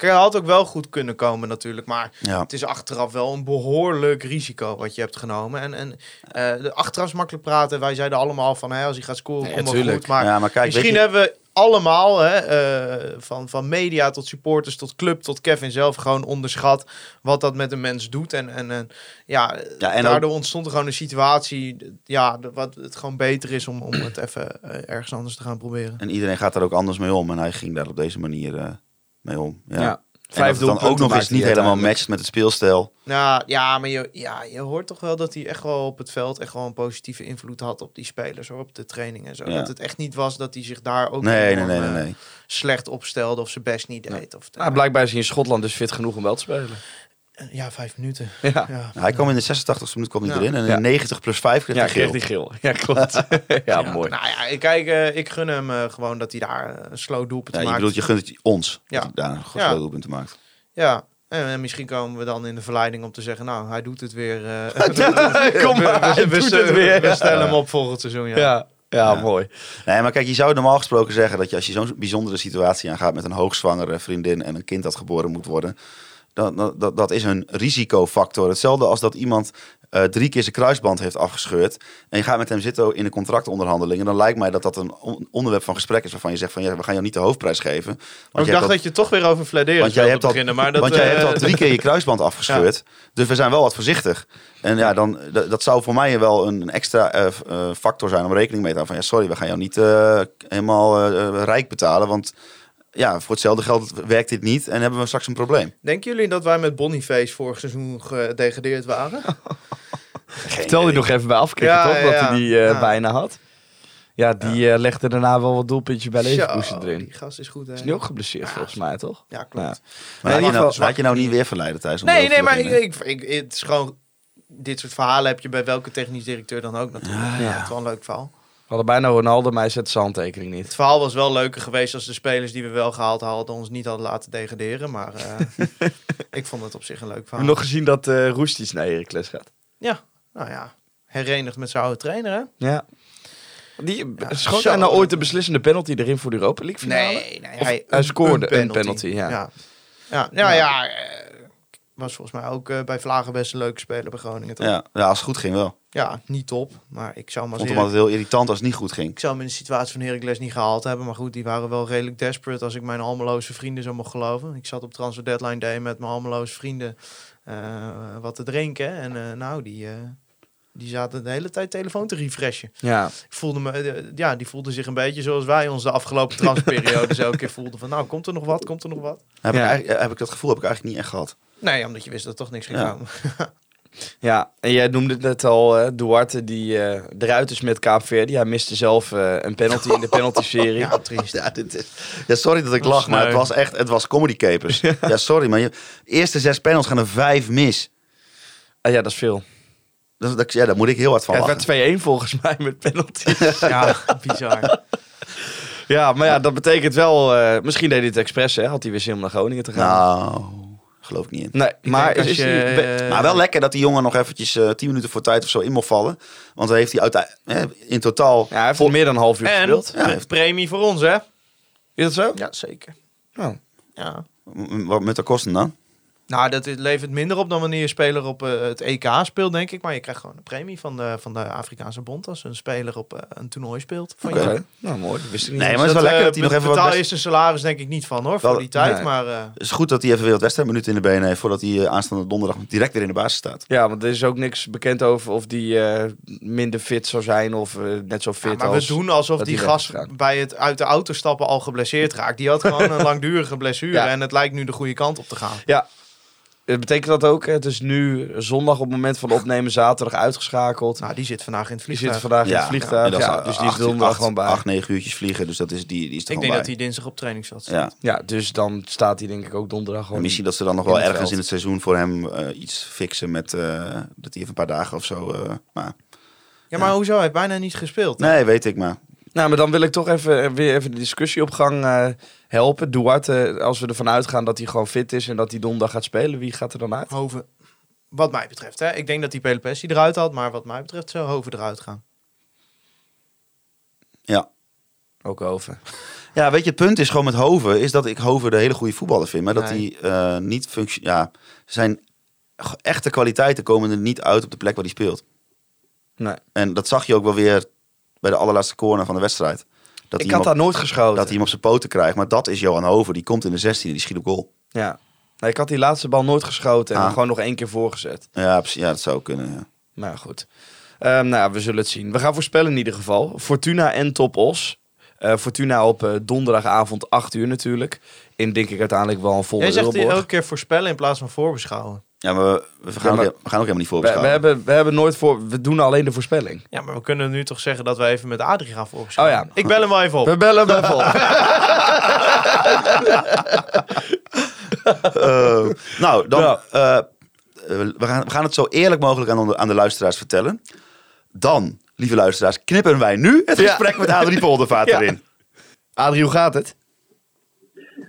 Kijk, hij had ook wel goed kunnen komen natuurlijk, maar Ja. het is achteraf wel een behoorlijk risico wat je hebt genomen. En, en eh, de achteraf is makkelijk praten. Wij zeiden allemaal van, hè, als hij gaat scoren, wel tuurlijk. goed. Maar ja, maar kijk, Misschien je- hebben we allemaal, hè, eh, van, van media tot supporters tot club tot Kevin zelf, gewoon onderschat wat dat met een mens doet. En, en, en ja, Ja, en daardoor ontstond er gewoon een situatie, ja, de- wat het gewoon beter is om, om het even eh, ergens anders te gaan proberen. En iedereen gaat daar ook anders mee om. En hij ging daar op deze manier eh, mee om. Ja. Ja. En dat het dan ook nog eens niet helemaal matcht met het speelstijl. Nou, ja, maar je, ja, je hoort toch wel dat hij echt wel op het veld echt wel een positieve invloed had op die spelers, hoor, op de training en zo. Ja. Dat het echt niet was dat hij zich daar ook Nee, nee, enorm, nee, nee, eh, nee. slecht opstelde of zijn best niet deed. Of Nou, blijkbaar is hij in Schotland dus fit genoeg om wel te spelen. Ja, vijf minuten. Ja, Ja. Hij kwam in de 86e minuut kwam hij Ja. erin. En in Ja. 90 plus 5 kreeg ja hij kreeg geel. die geel. Ja, klopt. ja, mooi. Nou ja, ik, kijk, eh, ik gun hem eh, gewoon dat hij daar eh, een slow doelpunt Ja, je maakt. bedoelt, je gunt het ons. Ja. Dat hij daar een Ja. groot doelpunt maakt. Ja, en, en misschien komen we dan in de verleiding om te zeggen, nou, hij doet het weer. eh, Kom maar, we, het weer. we stellen hem op volgend seizoen, ja. Ja, ja, Ja. mooi. Nee, maar kijk, je zou normaal gesproken zeggen dat je als je zo'n bijzondere situatie aangaat met een hoogzwangere vriendin en een kind dat geboren moet worden, dat, dat, is een risicofactor. Hetzelfde als dat iemand eh, drie keer zijn kruisband heeft afgescheurd en je gaat met hem zitten in een contractonderhandeling. Dan lijkt mij dat dat een on- onderwerp van gesprek is waarvan je zegt van ja, we gaan jou niet de hoofdprijs geven. Want ik dacht dat je toch weer over fladeren want jij hebt al, beginnen, maar dat... want jij eh, hebt al drie keer je kruisband afgescheurd. Dus we zijn wel wat voorzichtig. En ja, dan, dat, zou voor mij wel een, een extra eh, eh, factor zijn om rekening mee te houden. Van ja, sorry, we gaan jou niet eh, helemaal eh, eh, rijk betalen. Want ja, voor hetzelfde geld werkt dit niet en hebben we straks een probleem. Denken jullie dat wij met Boniface vorig seizoen gedegradeerd waren? Vertel je nog even bij afkicken, Ja, toch? ja, Dat ja. hij die eh, Ja. bijna had. Ja, die eh, legde daarna wel wat doelpuntjes bij Leverkusen Zo, erin. Die gast is goed, hè? Is nu ook geblesseerd volgens mij, toch? Ja, klopt. Ja. Maar Nee, laat, je nou, laat je nou niet weer verleiden thuis. om Nee, nee, maar ik, beginnen. ik, ik- het is gewoon... Dit soort verhalen heb je bij welke technisch directeur dan ook natuurlijk. Ja, Ja, ja. Het is wel een leuk verhaal. We hadden bijna Ronaldo, maar hij zet zijn handtekening niet. Het verhaal was wel leuker geweest als de spelers die we wel gehaald hadden ons niet hadden laten degraderen. Maar eh, ik vond het op zich een leuk verhaal. nog gezien dat eh Roestic naar Heracles gaat? Ja, nou ja. Herenigd met zijn oude trainer, hè? Ja. Die Ja, schoot hij nou ooit de beslissende penalty erin voor de Europa League finale? Nee, nee hij, hij scoorde een een penalty, ja. Ja, ja, ja, ja, eh, was volgens mij ook eh, bij Vlagen best een leuke speler bij Groningen. Toch? Ja, ja, als het goed ging wel. Ja, niet top. Maar ik zou hem Ik als vond hem Herak- altijd heel irritant als het niet goed ging. ik zou hem in de situatie van Heracles niet gehaald hebben. Maar goed, die waren wel redelijk desperate als ik mijn Almeloze vrienden zo mocht geloven. Ik zat op Transfer Deadline Day met mijn Almeloze vrienden eh, wat te drinken. En eh, nou, die, eh, die zaten de hele tijd telefoon te refreshen. Ja. Ik voelde me, ja, die voelden zich een beetje zoals wij ons de afgelopen transferperiode elke keer voelden. Van nou, komt er nog wat, komt er nog wat? Heb, Ja. ik, eigenlijk- heb ik dat gevoel heb ik eigenlijk niet echt gehad. Nee, omdat je wist dat er toch niks ging Ja. komen. ja, en jij noemde het net al, eh, Duarte die eh, eruit is met Kaap Verde. Hij miste zelf eh, een penalty in de penalty-serie. Ja, triest. Ja, dit is, ja, sorry dat ik lach, maar het was echt, het was comedy capers. Ja, sorry, maar je eerste zes panels gaan er vijf mis. Ah, ja, dat is veel. Dat, dat, ja, daar moet ik heel hard van Ja, het werd 2-1 volgens mij met penalty. Ja, bizar. ja, maar ja, dat betekent wel... eh, misschien deed hij het expres, hè? Had hij weer zin om naar Groningen te gaan. Nou, geloof ik niet in. nee, maar is, je, eh, Maar wel lekker dat die jongen nog eventjes eh, tien minuten voor tijd of zo in mocht vallen. Want dan heeft hij uiteindelijk in totaal... ja, hij heeft al meer dan een half uur En gespeeld. Ja. pre- premie voor ons, hè? Is dat zo? Ja, zeker. Oh. Ja. Wat met de kosten dan? Nou, dat is- levert minder op dan wanneer je speler op eh, het EK speelt, denk ik. Maar je krijgt gewoon een premie van de, van de Afrikaanse bond als een speler op eh, een toernooi speelt. Van Oké. Nou, mooi. Dat wist ik niet. Nee, maar het is wel Dat, lekker eh, dat hij nog even wat... betaal je best- zijn salaris denk ik niet van, hoor, Wel- voor die tijd. nee. Maar eh, Het is goed dat hij even weer wat wedstrijdminuten in de benen heeft... voordat hij aanstaande donderdag direct weer in de basis staat. Ja, want er is ook niks bekend over of die eh, minder fit zou zijn of net zo fit Ja, maar als... we doen alsof die hij gast bij het uit de auto stappen al geblesseerd raakt. Die had gewoon een langdurige blessure Ja. en het lijkt nu de goede kant op te gaan. Ja. Eh, Betekent dat ook? Het is nu zondag op het moment van opnemen, zaterdag uitgeschakeld. Nou, die zit vandaag in het die vliegtuig. zit vandaag in het vliegtuig. en Ja, dus die is acht- gewoon bij. Acht, negen uurtjes vliegen, dus dat is, die, die is er ik denk bij. dat hij dinsdag op trainingsveld staat. Ja. Ja, dus dan staat hij denk ik ook donderdag En gewoon. misschien dat ze dan nog wel ergens veld. in het seizoen voor hem eh, iets fixen met eh, dat hij even een paar dagen of zo. eh, maar, Ja, maar hoezo? Hij heeft bijna niet gespeeld. hè? nee, weet ik maar. Nou, maar dan wil ik toch even, weer even de discussie op gang eh, helpen. Duarte, als we ervan uitgaan dat hij gewoon fit is en dat hij donderdag gaat spelen, wie gaat er dan uit? Hoven, wat mij betreft. Hè? Ik denk dat die Pelopessi eruit had, maar wat mij betreft zou Hoven eruit gaan. Ja. Ook over. ja, weet je, het punt is gewoon met Hoven, is dat ik Hoven de hele goede voetballer vind. Maar dat Nee. hij eh, niet functie Ja, zijn echte kwaliteiten komen er niet uit op de plek waar hij speelt. Nee. En dat zag je ook wel weer bij de allerlaatste corner van de wedstrijd. Dat Ik hij had daar nooit geschoten. dat hij hem op zijn poten krijgt. Maar dat is Johan Hoven. Die komt in de 16 en die schiet op goal. Ja. Nee, ik had die laatste bal nooit geschoten en Ah. gewoon nog één keer voorgezet. Ja, precies, ja dat zou kunnen. Ja. Maar goed. Ehm, nou, ja, we zullen het zien. We gaan voorspellen in ieder geval. Fortuna en Top Os. Eh, Fortuna op eh, donderdagavond 8 uur natuurlijk. In denk ik uiteindelijk wel een volle Jij zegt die elke keer voorspellen in plaats van voorbeschouwen. Ja, maar we, we, gaan Ja, maar- ook, we gaan ook helemaal niet We, we, voorbeschouwen. hebben, we hebben nooit voor... We doen alleen de voorspelling. Ja, maar we kunnen nu toch zeggen dat we even met Adrie gaan voorbeschouwen. Oh ja. Ik bel hem wel even op. We bellen hem even op. Eh, nou, dan, Ja. eh, eh, we, gaan, we gaan het zo eerlijk mogelijk aan de, aan de luisteraars vertellen. Dan, lieve luisteraars, knippen wij nu het Ja. gesprek met Adrie Poldervaart Ja. erin. Adrie, hoe gaat het?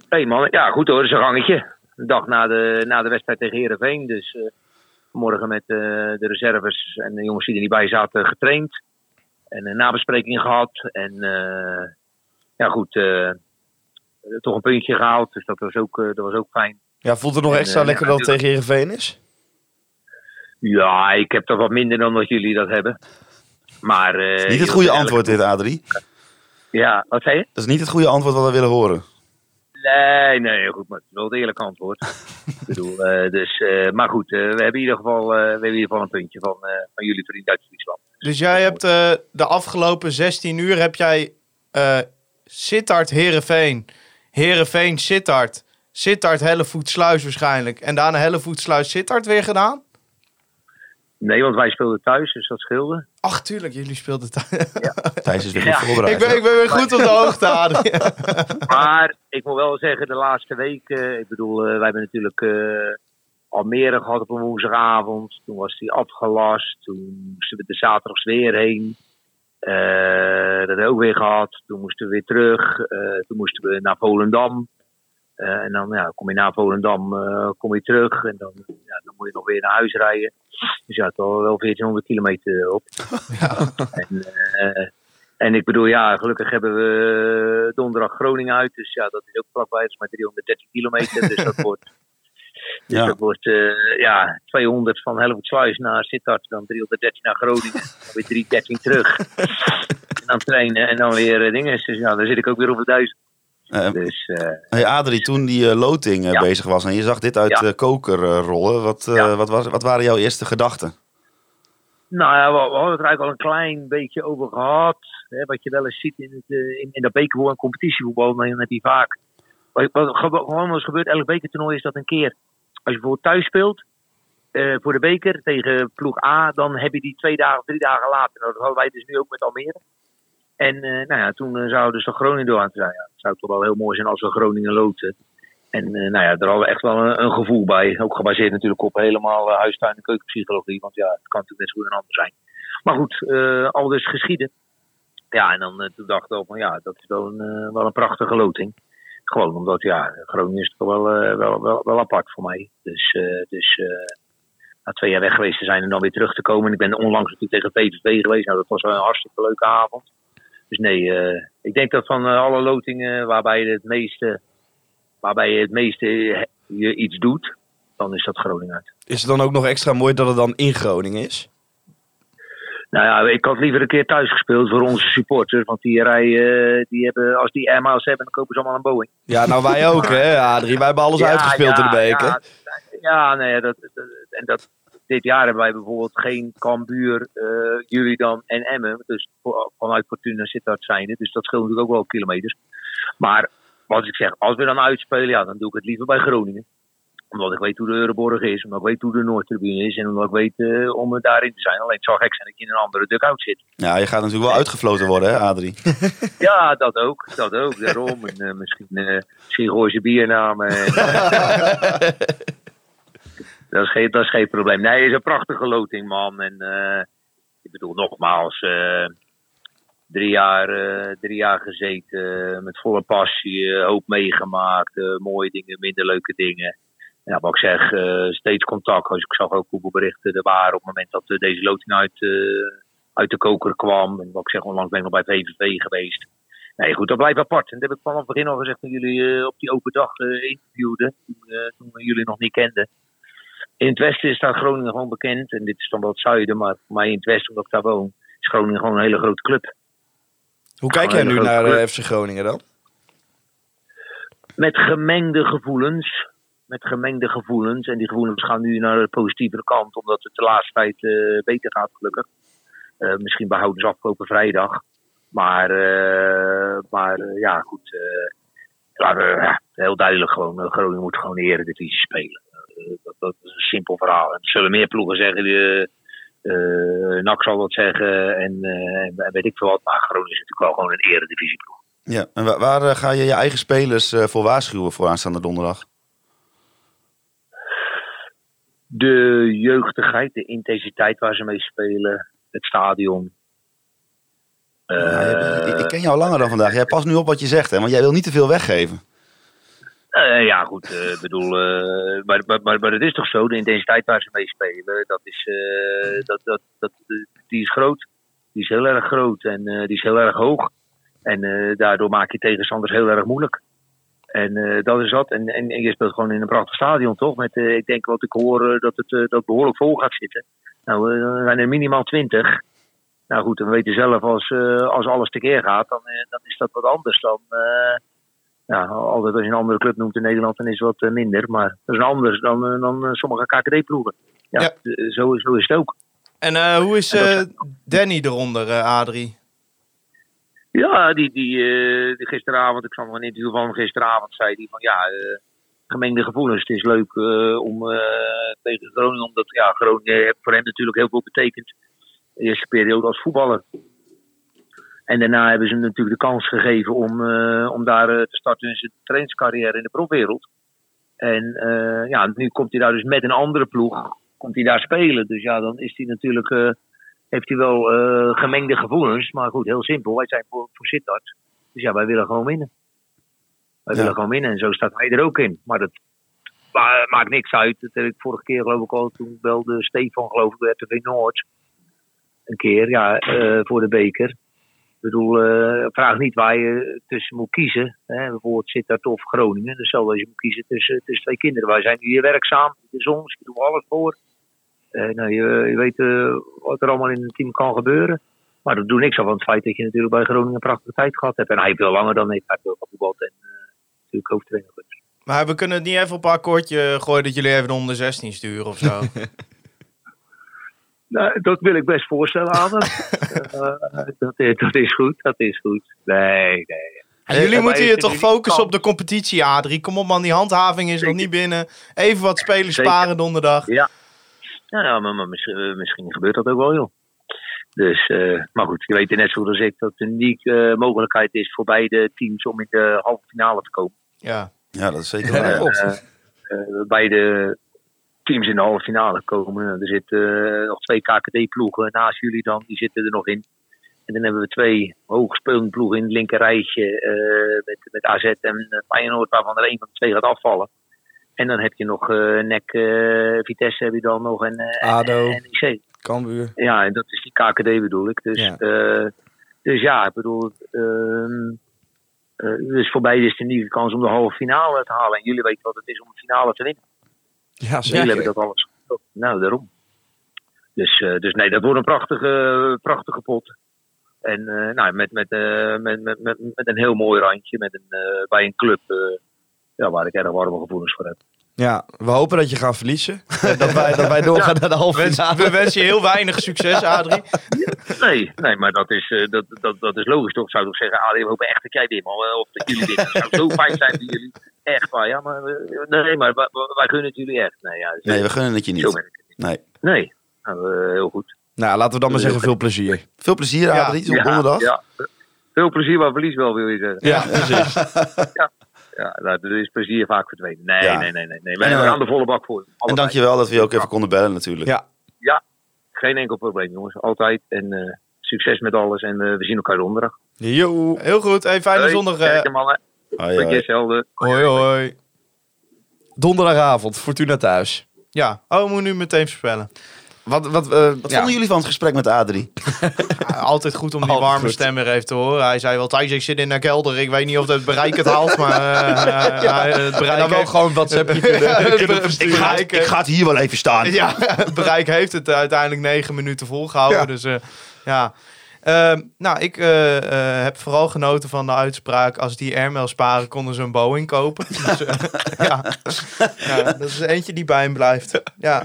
hey man, ja goed hoor, dat is een gangetje. Een dag na de, na de wedstrijd tegen Heerenveen. Dus eh, morgen met eh, de reserves en de jongens die er niet bij zaten getraind. En een nabespreking gehad. En eh, ja goed, toch een puntje gehaald. Dus dat was ook, dat was ook fijn. Ja, voelt het nog En, extra lekker ja, dat het tegen Heerenveen is? Ja, ik heb toch wat minder dan dat jullie dat hebben. Maar, eh, Niet het goede antwoord dit, Adrie. Ja, wat zei je? Dat is niet het goede antwoord wat we willen horen. Nee, nee, goed, maar het is wel het eerlijke antwoord. ik bedoel, eh, dus, eh, maar goed, eh, we hebben in ieder geval, we hebben in ieder geval een puntje van, van jullie vriend uit Friesland. Dus jij hebt de afgelopen 16 uur heb jij Sittard Herenveen, Herenveen Sittard, Sittard Hellevoet Sluis waarschijnlijk en daarna Hellevoet Sluis Sittard weer gedaan? Nee, want wij speelden thuis, dus dat scheelde. Ach, tuurlijk, jullie speelden thuis. Thijs is weer Ja. goed voorbereid. ik, ben, ik ben weer goed op de hoogte, Adrie. Maar ik moet wel zeggen, de laatste weken, ik bedoel, eh, wij hebben natuurlijk eh, Almere gehad op een woensdagavond. Toen was die afgelast, toen moesten we de zaterdags weer heen. Eh, dat hebben we ook weer gehad. Toen moesten we weer terug. Eh, toen moesten we naar Volendam. Eh, en dan ja, kom je na Volendam, eh, kom je terug en dan, ja, dan moet je nog weer naar huis rijden. Dus ja, het al wel 1400 kilometer op. Ja. En, eh, en, ik bedoel, ja, gelukkig hebben we donderdag Groningen uit. Dus ja, dat is ook vlakbij, dat is maar 313 kilometer. Dus dat wordt, dus ja. dat wordt ja, 200 van Helvoetsluis naar Sittard, dan 313 naar Groningen, dan weer 313 terug. en dan trainen en dan weer dingen. Dus ja, dan zit ik ook weer op de 1000 dus eh, hey Adrie, toen die eh, loting eh, Ja. bezig was en je zag dit uit Ja. de koker eh, rollen, wat, eh, wat, was, wat waren jouw eerste gedachten? Nou ja, we, we hadden het er eigenlijk al een klein beetje over gehad. Hè, wat je wel eens ziet in, het, eh, in, in dat bekervoetbal en competitievoetbal, dan heb je vaak. Wat, wat gewoon eens gebeurt, elk bekertoernooi is dat een keer. Als je bijvoorbeeld thuis speelt, eh, voor de beker tegen ploeg A, dan heb je die twee dagen, drie dagen later. Nou, dat hadden wij dus nu ook met Almere. En eh, nou ja, toen eh, zouden dus Groningen door aan zijn. Ja, het zou toch wel heel mooi zijn als we Groningen loten. En eh, nou ja, daar hadden we echt wel een, een gevoel bij. Ook gebaseerd natuurlijk op helemaal eh, huistuin- en keukenpsychologie. Want ja, het kan natuurlijk net zo goed een ander zijn. Maar goed, al dus geschieden. Ja, en dan toen dacht ik van ja, dat is wel een, wel een prachtige loting. Gewoon omdat ja, Groningen is toch wel, wel, wel, wel apart voor mij. Dus, dus na twee jaar weg geweest te zijn en dan weer terug te komen. En ik ben onlangs natuurlijk tegen PVV geweest. Nou, dat was wel een hartstikke leuke avond. Dus nee, eh, ik denk dat van eh, alle lotingen waarbij je het meeste, waarbij je het meeste eh, je iets doet, dan is dat Groningen uit. Is het dan ook nog extra mooi dat het dan in Groningen is? Nou ja, ik had liever een keer thuis gespeeld voor onze supporters. Want die rijden, die hebben, als die airmiles hebben, dan kopen ze allemaal een Boeing. Ja, nou wij ook hè, Adrie. Wij hebben alles Ja, uitgespeeld in de beker. Ja, ja nee, dat, dat, en dat, dit jaar hebben wij bijvoorbeeld geen Cambuur, eh jullie dan en Emmen. Dus vanuit Fortuna zit dat zijnde. Dus dat scheelt natuurlijk ook wel kilometers. Maar wat ik zeg, als we dan uitspelen, ja, dan doe ik het liever bij Groningen. Omdat ik weet hoe de Euroborg is, omdat ik weet hoe de Noordtribune is en omdat ik weet eh, om er daarin te zijn. Alleen het zou gek zijn dat je in een andere dugout zit. Ja, je gaat natuurlijk wel uitgefloten worden, hè, Adrie? Ja, dat ook. Dat ook. Daarom. En, eh, misschien, eh misschien gooi ze biernamen. Dat, is geen, geen probleem. Nee, is een prachtige loting, man. En eh, ik bedoel, nogmaals, eh, drie, jaar, eh, drie jaar gezeten. met volle passie. hoop meegemaakt. mooie dingen, minder leuke dingen. Ja, wat ik zeg, steeds contact. Als ik zag ook hoeveel berichten er waren op het moment dat deze loting uit, uit de koker kwam. En wat ik zeg, onlangs ben ik nog bij VVV geweest. Nee, goed, dat blijft apart. En dat heb ik vanaf het begin al gezegd toen jullie op die open dag interviewden. Toen, toen jullie nog niet kenden. In het westen is daar Groningen gewoon bekend. En dit is dan wel het zuiden, maar voor mij in het westen, omdat ik daar woon, is Groningen gewoon een hele grote club. Hoe kijk jij nu naar grote eh, FC Groningen dan? Met gemengde gevoelens. Met gemengde gevoelens. En die gevoelens gaan nu naar de positievere kant, omdat het de laatste tijd eh, beter gaat, gelukkig. Eh, misschien behouden ze afgelopen vrijdag. Maar, maar ja, goed. ja, heel duidelijk gewoon. Groningen moet gewoon de Eredivisie spelen. Dat, dat is een simpel verhaal. Er zullen meer ploegen zeggen. die, eh, NAC zal dat zeggen. En, eh, en weet ik veel wat. Maar Groningen is natuurlijk wel gewoon een Eredivisieploeg. Ja, en wa- waar ga je je eigen spelers voor waarschuwen voor aanstaande donderdag? de jeugdigheid, de intensiteit waar ze mee spelen, het stadion. Ja, je- ik, ik ken jou langer dan vandaag. Jij past nu op wat je zegt, hè? Want jij wil niet te veel weggeven. Eh, ja, goed, eh, ik bedoel, eh, maar, maar, maar, maar het is toch zo, de intensiteit waar ze mee spelen, dat is, dat, dat, dat, die is groot. Die is heel erg groot en die is heel erg hoog. En daardoor maak je tegenstanders heel erg moeilijk. En dat is dat. En, en, je speelt gewoon in een prachtig stadion, toch? Met, ik denk wat ik hoor, dat het dat behoorlijk vol gaat zitten. Nou, er zijn er minimaal twintig. Nou goed, weet je zelf, als, als alles tekeer gaat, dan, dan is dat wat anders dan... ja, altijd als je een andere club noemt in Nederland, dan is het wat eh, minder. Maar dat is anders dan, eh, dan eh, sommige KKD-ploegen. Ja, Ja. Zo, zo is het ook. En hoe is Danny eronder, eh, Adrie? Ja, die, die, die gisteravond, ik zag nog een interview van hem gisteravond, zei hij van ja, gemengde gevoelens. Het is leuk om tegen Groningen, omdat ja, Groningen heeft voor hem natuurlijk heel veel betekend. De eerste periode als voetballer. En daarna hebben ze hem natuurlijk de kans gegeven om, eh, om daar eh, te starten in zijn trainingscarrière in de profwereld. En eh, ja, nu komt hij daar dus met een andere ploeg, komt hij daar spelen. Dus ja, dan is hij natuurlijk heeft hij wel gemengde gevoelens. Maar goed, heel simpel. Wij zijn voor, voor Sittard. Dus ja, wij willen gewoon winnen. Wij Ja. willen gewoon winnen. En zo staat hij er ook in. Maar dat maar, maakt niks uit. Dat heb ik vorige keer geloof ik al. Toen belde Stefan geloof ik bij RTV Noord. Een keer, ja, voor de beker. Ik bedoel, eh, vraag niet waar je tussen moet kiezen. Hè, bijvoorbeeld Sittard of Groningen. Dus dat je moet kiezen tussen, tussen twee kinderen. Wij zijn hier werkzaam. De zon, we doen alles voor. Eh, nou, je, je weet eh, wat er allemaal in een team kan gebeuren. Maar dat doet niks af van het feit dat je natuurlijk bij Groningen een prachtige tijd gehad hebt. En hij heeft veel langer dan ik. Hij heeft veel gevoetbald en natuurlijk hoofdtrainer. Maar we kunnen het niet even op een akkoordje gooien dat jullie even de onder 16 sturen of zo. Nou, dat wil ik best voorstellen hem. Eh, dat, is, dat is goed, dat is goed. Nee, nee. En jullie moeten je toch focussen op de competitie, Adrie. Kom op man, die handhaving is nog niet binnen. Even wat spelers Zeker. sparen donderdag. Ja, ja maar, maar misschien, eh, misschien gebeurt dat ook wel, joh. Dus, eh, maar goed, je weet net zo goed als ik dat een unieke eh, mogelijkheid is voor beide teams om in de halve finale te komen. Ja. Ja, dat is zeker Ja, waar. eh, beide teams in de halve finale komen. Er zitten eh, nog twee KKD-ploegen naast jullie dan, die zitten er nog in. En dan hebben we twee hoogspelende ploegen in het linker rijtje eh, met, met AZ en eh, Feyenoord, waarvan er één van de twee gaat afvallen. En dan heb je nog eh NEC, Vitesse heb je dan nog en ADO. en NEC. Cambuur. Ja, en dat is die KKD bedoel ik. Dus Ja. dus ja ik bedoel, ehm, eh, dus voor beide is het een nieuwe kans om de halve finale te halen. En jullie weten wat het is om een finale te winnen. Ja, Jullie zeker. hebben dat alles. Nou, daarom. Dus, eh, dus nee, dat wordt een prachtige, prachtige pot. En eh, nou, met, met, eh, met, met, met, met een heel mooi randje. Met een, eh, bij een club eh, ja, waar ik erg warme gevoelens voor heb. Ja, we hopen dat je gaat verliezen. dat, wij, dat wij doorgaan naar de halve Wens- finale. we wensen je heel weinig succes, Adrie. Nee, nee maar dat is, eh, dat, dat, dat is logisch toch? Ik zou toch zeggen, ah, we hopen echt dat jij wint. man. Of dat jullie winnen. Dat zou zo fijn zijn voor jullie. Echt waar, ja. Maar, nee, maar wij, wij gunnen het jullie echt. Nee, ja, Nee, we gunnen het je niet. Nee. Nee, nou, eh, heel goed. Nou, laten we dan maar zeggen veel plezier. Veel plezier, Ja. Adrie, op donderdag. Ja, veel plezier, maar verlies wel, wil je zeggen. Ja, precies. Ja, er is plezier vaak verdwenen. Nee, Ja. nee, nee, nee. nee. We En, we eh, gaan de volle bak voor. En dankjewel dat we je ook even konden bellen natuurlijk. Ja. Geen enkel probleem, jongens. Altijd. En eh, succes met alles. En eh, we zien elkaar donderdag. Yo. Heel goed, hey, fijne Hoi, zondag. Hoi, hoi. je zelden. Hoi, hoi. Donderdagavond, Fortuna thuis. Ja, oh, we moeten nu meteen voorspellen. Wat, wat, eh, Wat ja. vonden jullie van het gesprek met Adrie? Ja, altijd goed om die Altijd warme goed. stem weer even te horen. Hij zei wel, Thijs, ik zit in de kelder. Ik weet niet of het bereik het haalt, maar eh, eh, het bereik dan wel heeft- gewoon kunnen be- versturen. bereik, eh, het hier wel even staan. Ja, het bereik heeft het uiteindelijk negen minuten volgehouden. Ja. Dus eh, ja. Ehm, nou, ik eh, eh, heb vooral genoten van de uitspraak. Als die airmail sparen, konden ze een Boeing kopen. Dus, eh, ja. ja, dat is eentje die bij hem blijft. Ja,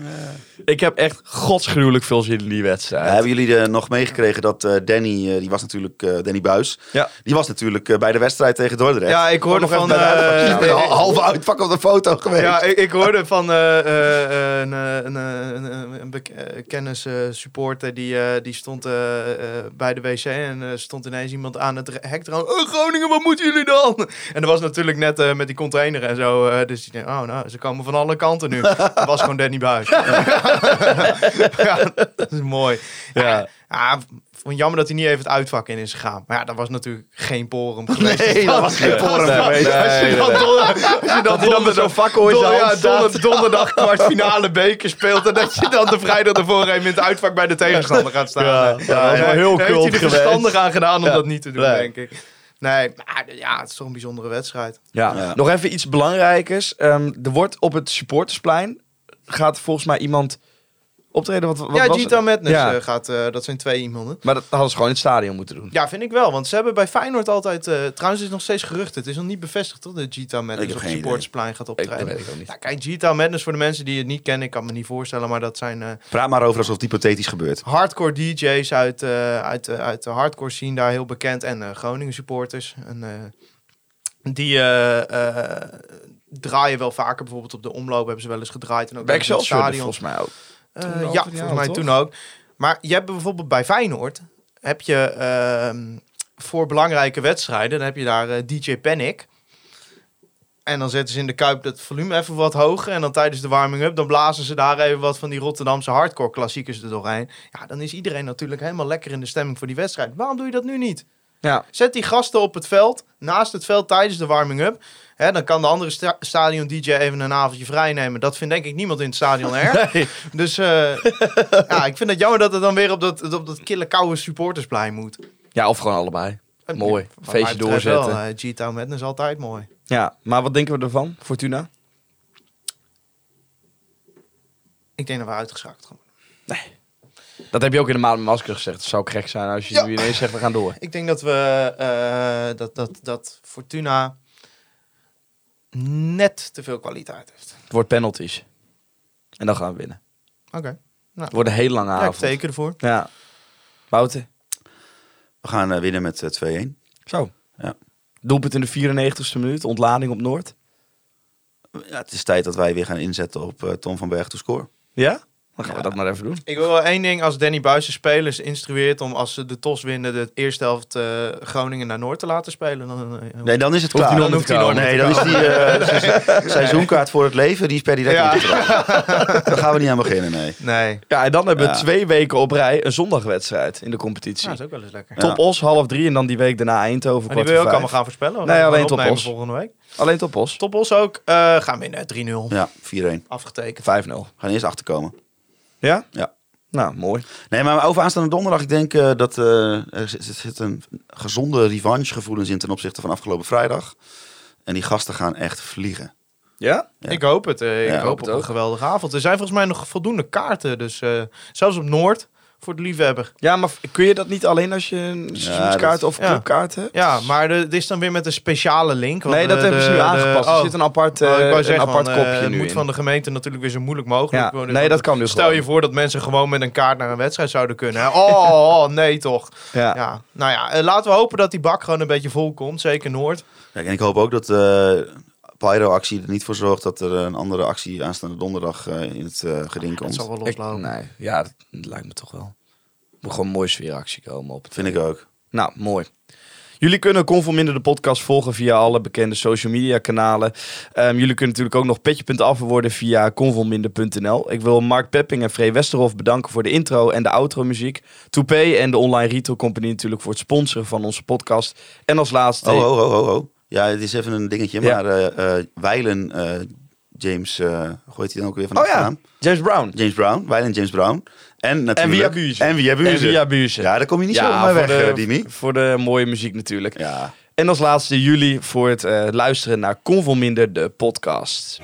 Ik heb echt godsgruwelijk veel zin in die wedstrijd. Eh, hebben jullie er nog meegekregen dat eh, Danny, eh, die was natuurlijk, eh, Danny Buis, Ja. die was natuurlijk eh, bij de wedstrijd tegen Dordrecht. ja ik hoorde van... eh, eh, halve uitvak op de foto geweest. Ja, ik, ik hoorde van eh, eh, een, eh, een, eh, een, een, een bek- eh, kennis eh, supporter die, eh, die stond eh, eh, bij de wc en er stond ineens iemand aan het hek te roepen, "Oh, Groningen, wat moeten jullie dan? En dat was natuurlijk net eh, met die container en zo. eh, dus denk, oh nou, ze komen van alle kanten nu. Dat was gewoon Danny Buis. ja, dat is mooi. Ja. Ja, vond jammer dat hij niet even het uitvak in is gegaan. Maar ja, dat was natuurlijk geen porum geweest. Nee, dat was geen forum Nee, geweest. nee, Als je dan, nee. don- als je dan Dat hij dan met zo'n Don- zijn ja, donder- donderdag kwartfinale beker speelt. En dat je dan de vrijdag ervoor even in het uitvak bij de tegenstander gaat staan. Ja, dat is wel heel daar heeft hij er geweest. verstandig aan gedaan om Ja. dat niet te doen, Nee. denk ik. Nee, maar ja, het is toch een bijzondere wedstrijd. Ja. Ja. Nog even iets belangrijkers. Ehm, er wordt op het supportersplein gaat volgens mij iemand optreden. Wat, wat ja, was Gita? Madness Ja. eh, gaat, eh, dat zijn twee iemanden. Maar dat hadden ze gewoon in het stadion moeten doen. Ja, vind ik wel. Want ze hebben bij Feyenoord altijd... eh, trouwens, is het nog steeds gerucht. Het is nog niet bevestigd, toch? Dat Gita Ik Madness op supportersplein gaat Ik, optreden. weet ik niet. Ja, kijk, Gita Madness voor de mensen die het niet kennen. Ik kan me niet voorstellen, maar dat zijn... Praat maar over alsof het hypothetisch gebeurt. hardcore DJ's uit, uit, uit de hardcore scene daar heel bekend. En Groningen supporters. En, die draaien wel vaker. Bijvoorbeeld op de omloop hebben ze wel eens gedraaid. En ook Bij in het Excelsior stadion. volgens mij ook. Eh, ja, volgens ja, mij toch? toen ook. Maar je hebt bijvoorbeeld bij Feyenoord... heb je ehm, voor belangrijke wedstrijden... dan heb je daar eh, DJ Panic. En dan zetten ze in de Kuip het volume even wat hoger. En dan tijdens de warming-up, dan blazen ze daar even wat van die Rotterdamse hardcore klassiekers er doorheen. Ja, dan is iedereen natuurlijk helemaal lekker in de stemming voor die wedstrijd. Waarom doe je dat nu niet? Ja. Zet die gasten op het veld, naast het veld tijdens de warming-up. Hè, dan kan de andere sta- stadion-dj even een avondje vrij nemen. Dat vindt denk ik niemand in het stadion erg. Dus eh, ja, ik vind het jammer dat het dan weer op dat, op dat kille koude supportersplein moet. ja, of gewoon allebei. Mooi. Wat mij Feestje doorzetten. Wel, eh, G-Town Madness altijd mooi. Ja, maar wat denken we ervan, Fortuna? Ik denk dat we uitgeschakeld gaan worden. Dat heb je ook in de maand met masker gezegd. Het zou gek zijn als je Ja. nu ineens zegt, we gaan door. Ik denk dat we eh, dat, dat, dat Fortuna net te veel kwaliteit heeft. Het wordt penalties. En dan gaan we winnen. Oké. Het wordt een hele lange Ja, ik avond. teken ervoor. Ja. Wouter? We gaan eh, winnen met eh, 2-1. Zo. Ja. Doelpunt in de 94ste minuut. Ontlading op Noord. Ja, het is tijd dat wij weer gaan inzetten op eh, Tom van Berg to score. Ja? Dan gaan we dat maar even doen. Ik wil wel één ding. Als Danny Buis de spelers instrueert om als ze de TOS winnen... de eerste helft eh, Groningen naar Noord te laten spelen. Dan, eh, Nee, dan is het Hoeft klaar. hij Dan nog niet te komen. Nee, dan is die eh, seizoen- seizoenkaart voor het leven, die is per direct Ja. ingetrokken. Daar gaan we niet aan beginnen, nee. Nee. Ja, en dan hebben we Ja. twee weken op rij een zondagwedstrijd in de competitie. Dat is ook wel eens lekker. Ja. Top Os, half drie. En dan die week daarna Eindhoven, Maar die wil je ook allemaal gaan voorspellen? Nee, alleen Top Os. volgende week. Alleen Top Os. Top Os ook. eh gaan winnen. 3-0. Ja, 4-1. Afgetekend. 5-0. We gaan eerst achterkomen. Ja? Ja. Nou, mooi. Nee, maar over aanstaande donderdag, ik denk eh, dat eh, er zit, zit een gezonde revanchegevoelens in ten opzichte van afgelopen vrijdag. En die gasten gaan echt vliegen. Ja? Ja. Ik hoop het. eh, ik Ja, hoop hoop op een geweldige avond. Er zijn volgens mij nog voldoende kaarten. Dus eh, zelfs op Noord voor de liefhebber. Ja, maar kun je dat niet alleen als je een seizoenskaart of ja. clubkaart hebt? Ja, maar de- het is dan weer met een speciale link. want Nee, dat de- hebben ze nu de- aangepast. er oh. zit een apart, Oh, ik eh, een apart van, kopje eh, het nu moet in. van de gemeente natuurlijk weer zo moeilijk mogelijk Ja, nee, dat kan dus Stel gewoon. je voor dat mensen gewoon met een kaart naar een wedstrijd zouden kunnen. Hè? Oh, oh, nee toch. Ja. Ja, nou ja, eh, laten we hopen dat die bak gewoon een beetje vol komt. Zeker Noord. Kijk, en ik hoop ook dat de Pyro-actie er niet voor zorgt dat er een andere actie aanstaande donderdag eh, in het eh geding komt. zal wel Ik, loslopen. nee, ja, dat lijkt me toch wel. Er moet gewoon een mooie sfeeractie komen op het Vind ik ook. Nou, mooi. Jullie kunnen Conforminder de podcast volgen via alle bekende social media kanalen. Ehm, jullie kunnen natuurlijk ook nog petje.af worden via conforminder.nl. Ik wil Mark Pepping en Free Westerhof bedanken voor de intro en de outro muziek. Toupé en de Online Retail Company natuurlijk voor het sponsoren van onze podcast. En als laatste... Oh, oh, oh, oh, oh. Ja, het is even een dingetje, Ja. maar eh, eh, Weilen eh, James, eh hoe heet hij dan ook weer van de Oh ja, achternaam? James Brown. James Brown, Weilen James Brown. En natuurlijk... En via En via Buurzen. Ja, daar kom je niet zo Ja, voor weg, de, Dimi. Voor de mooie muziek natuurlijk. Ja. En als laatste jullie voor het eh, luisteren naar Conforminder de podcast.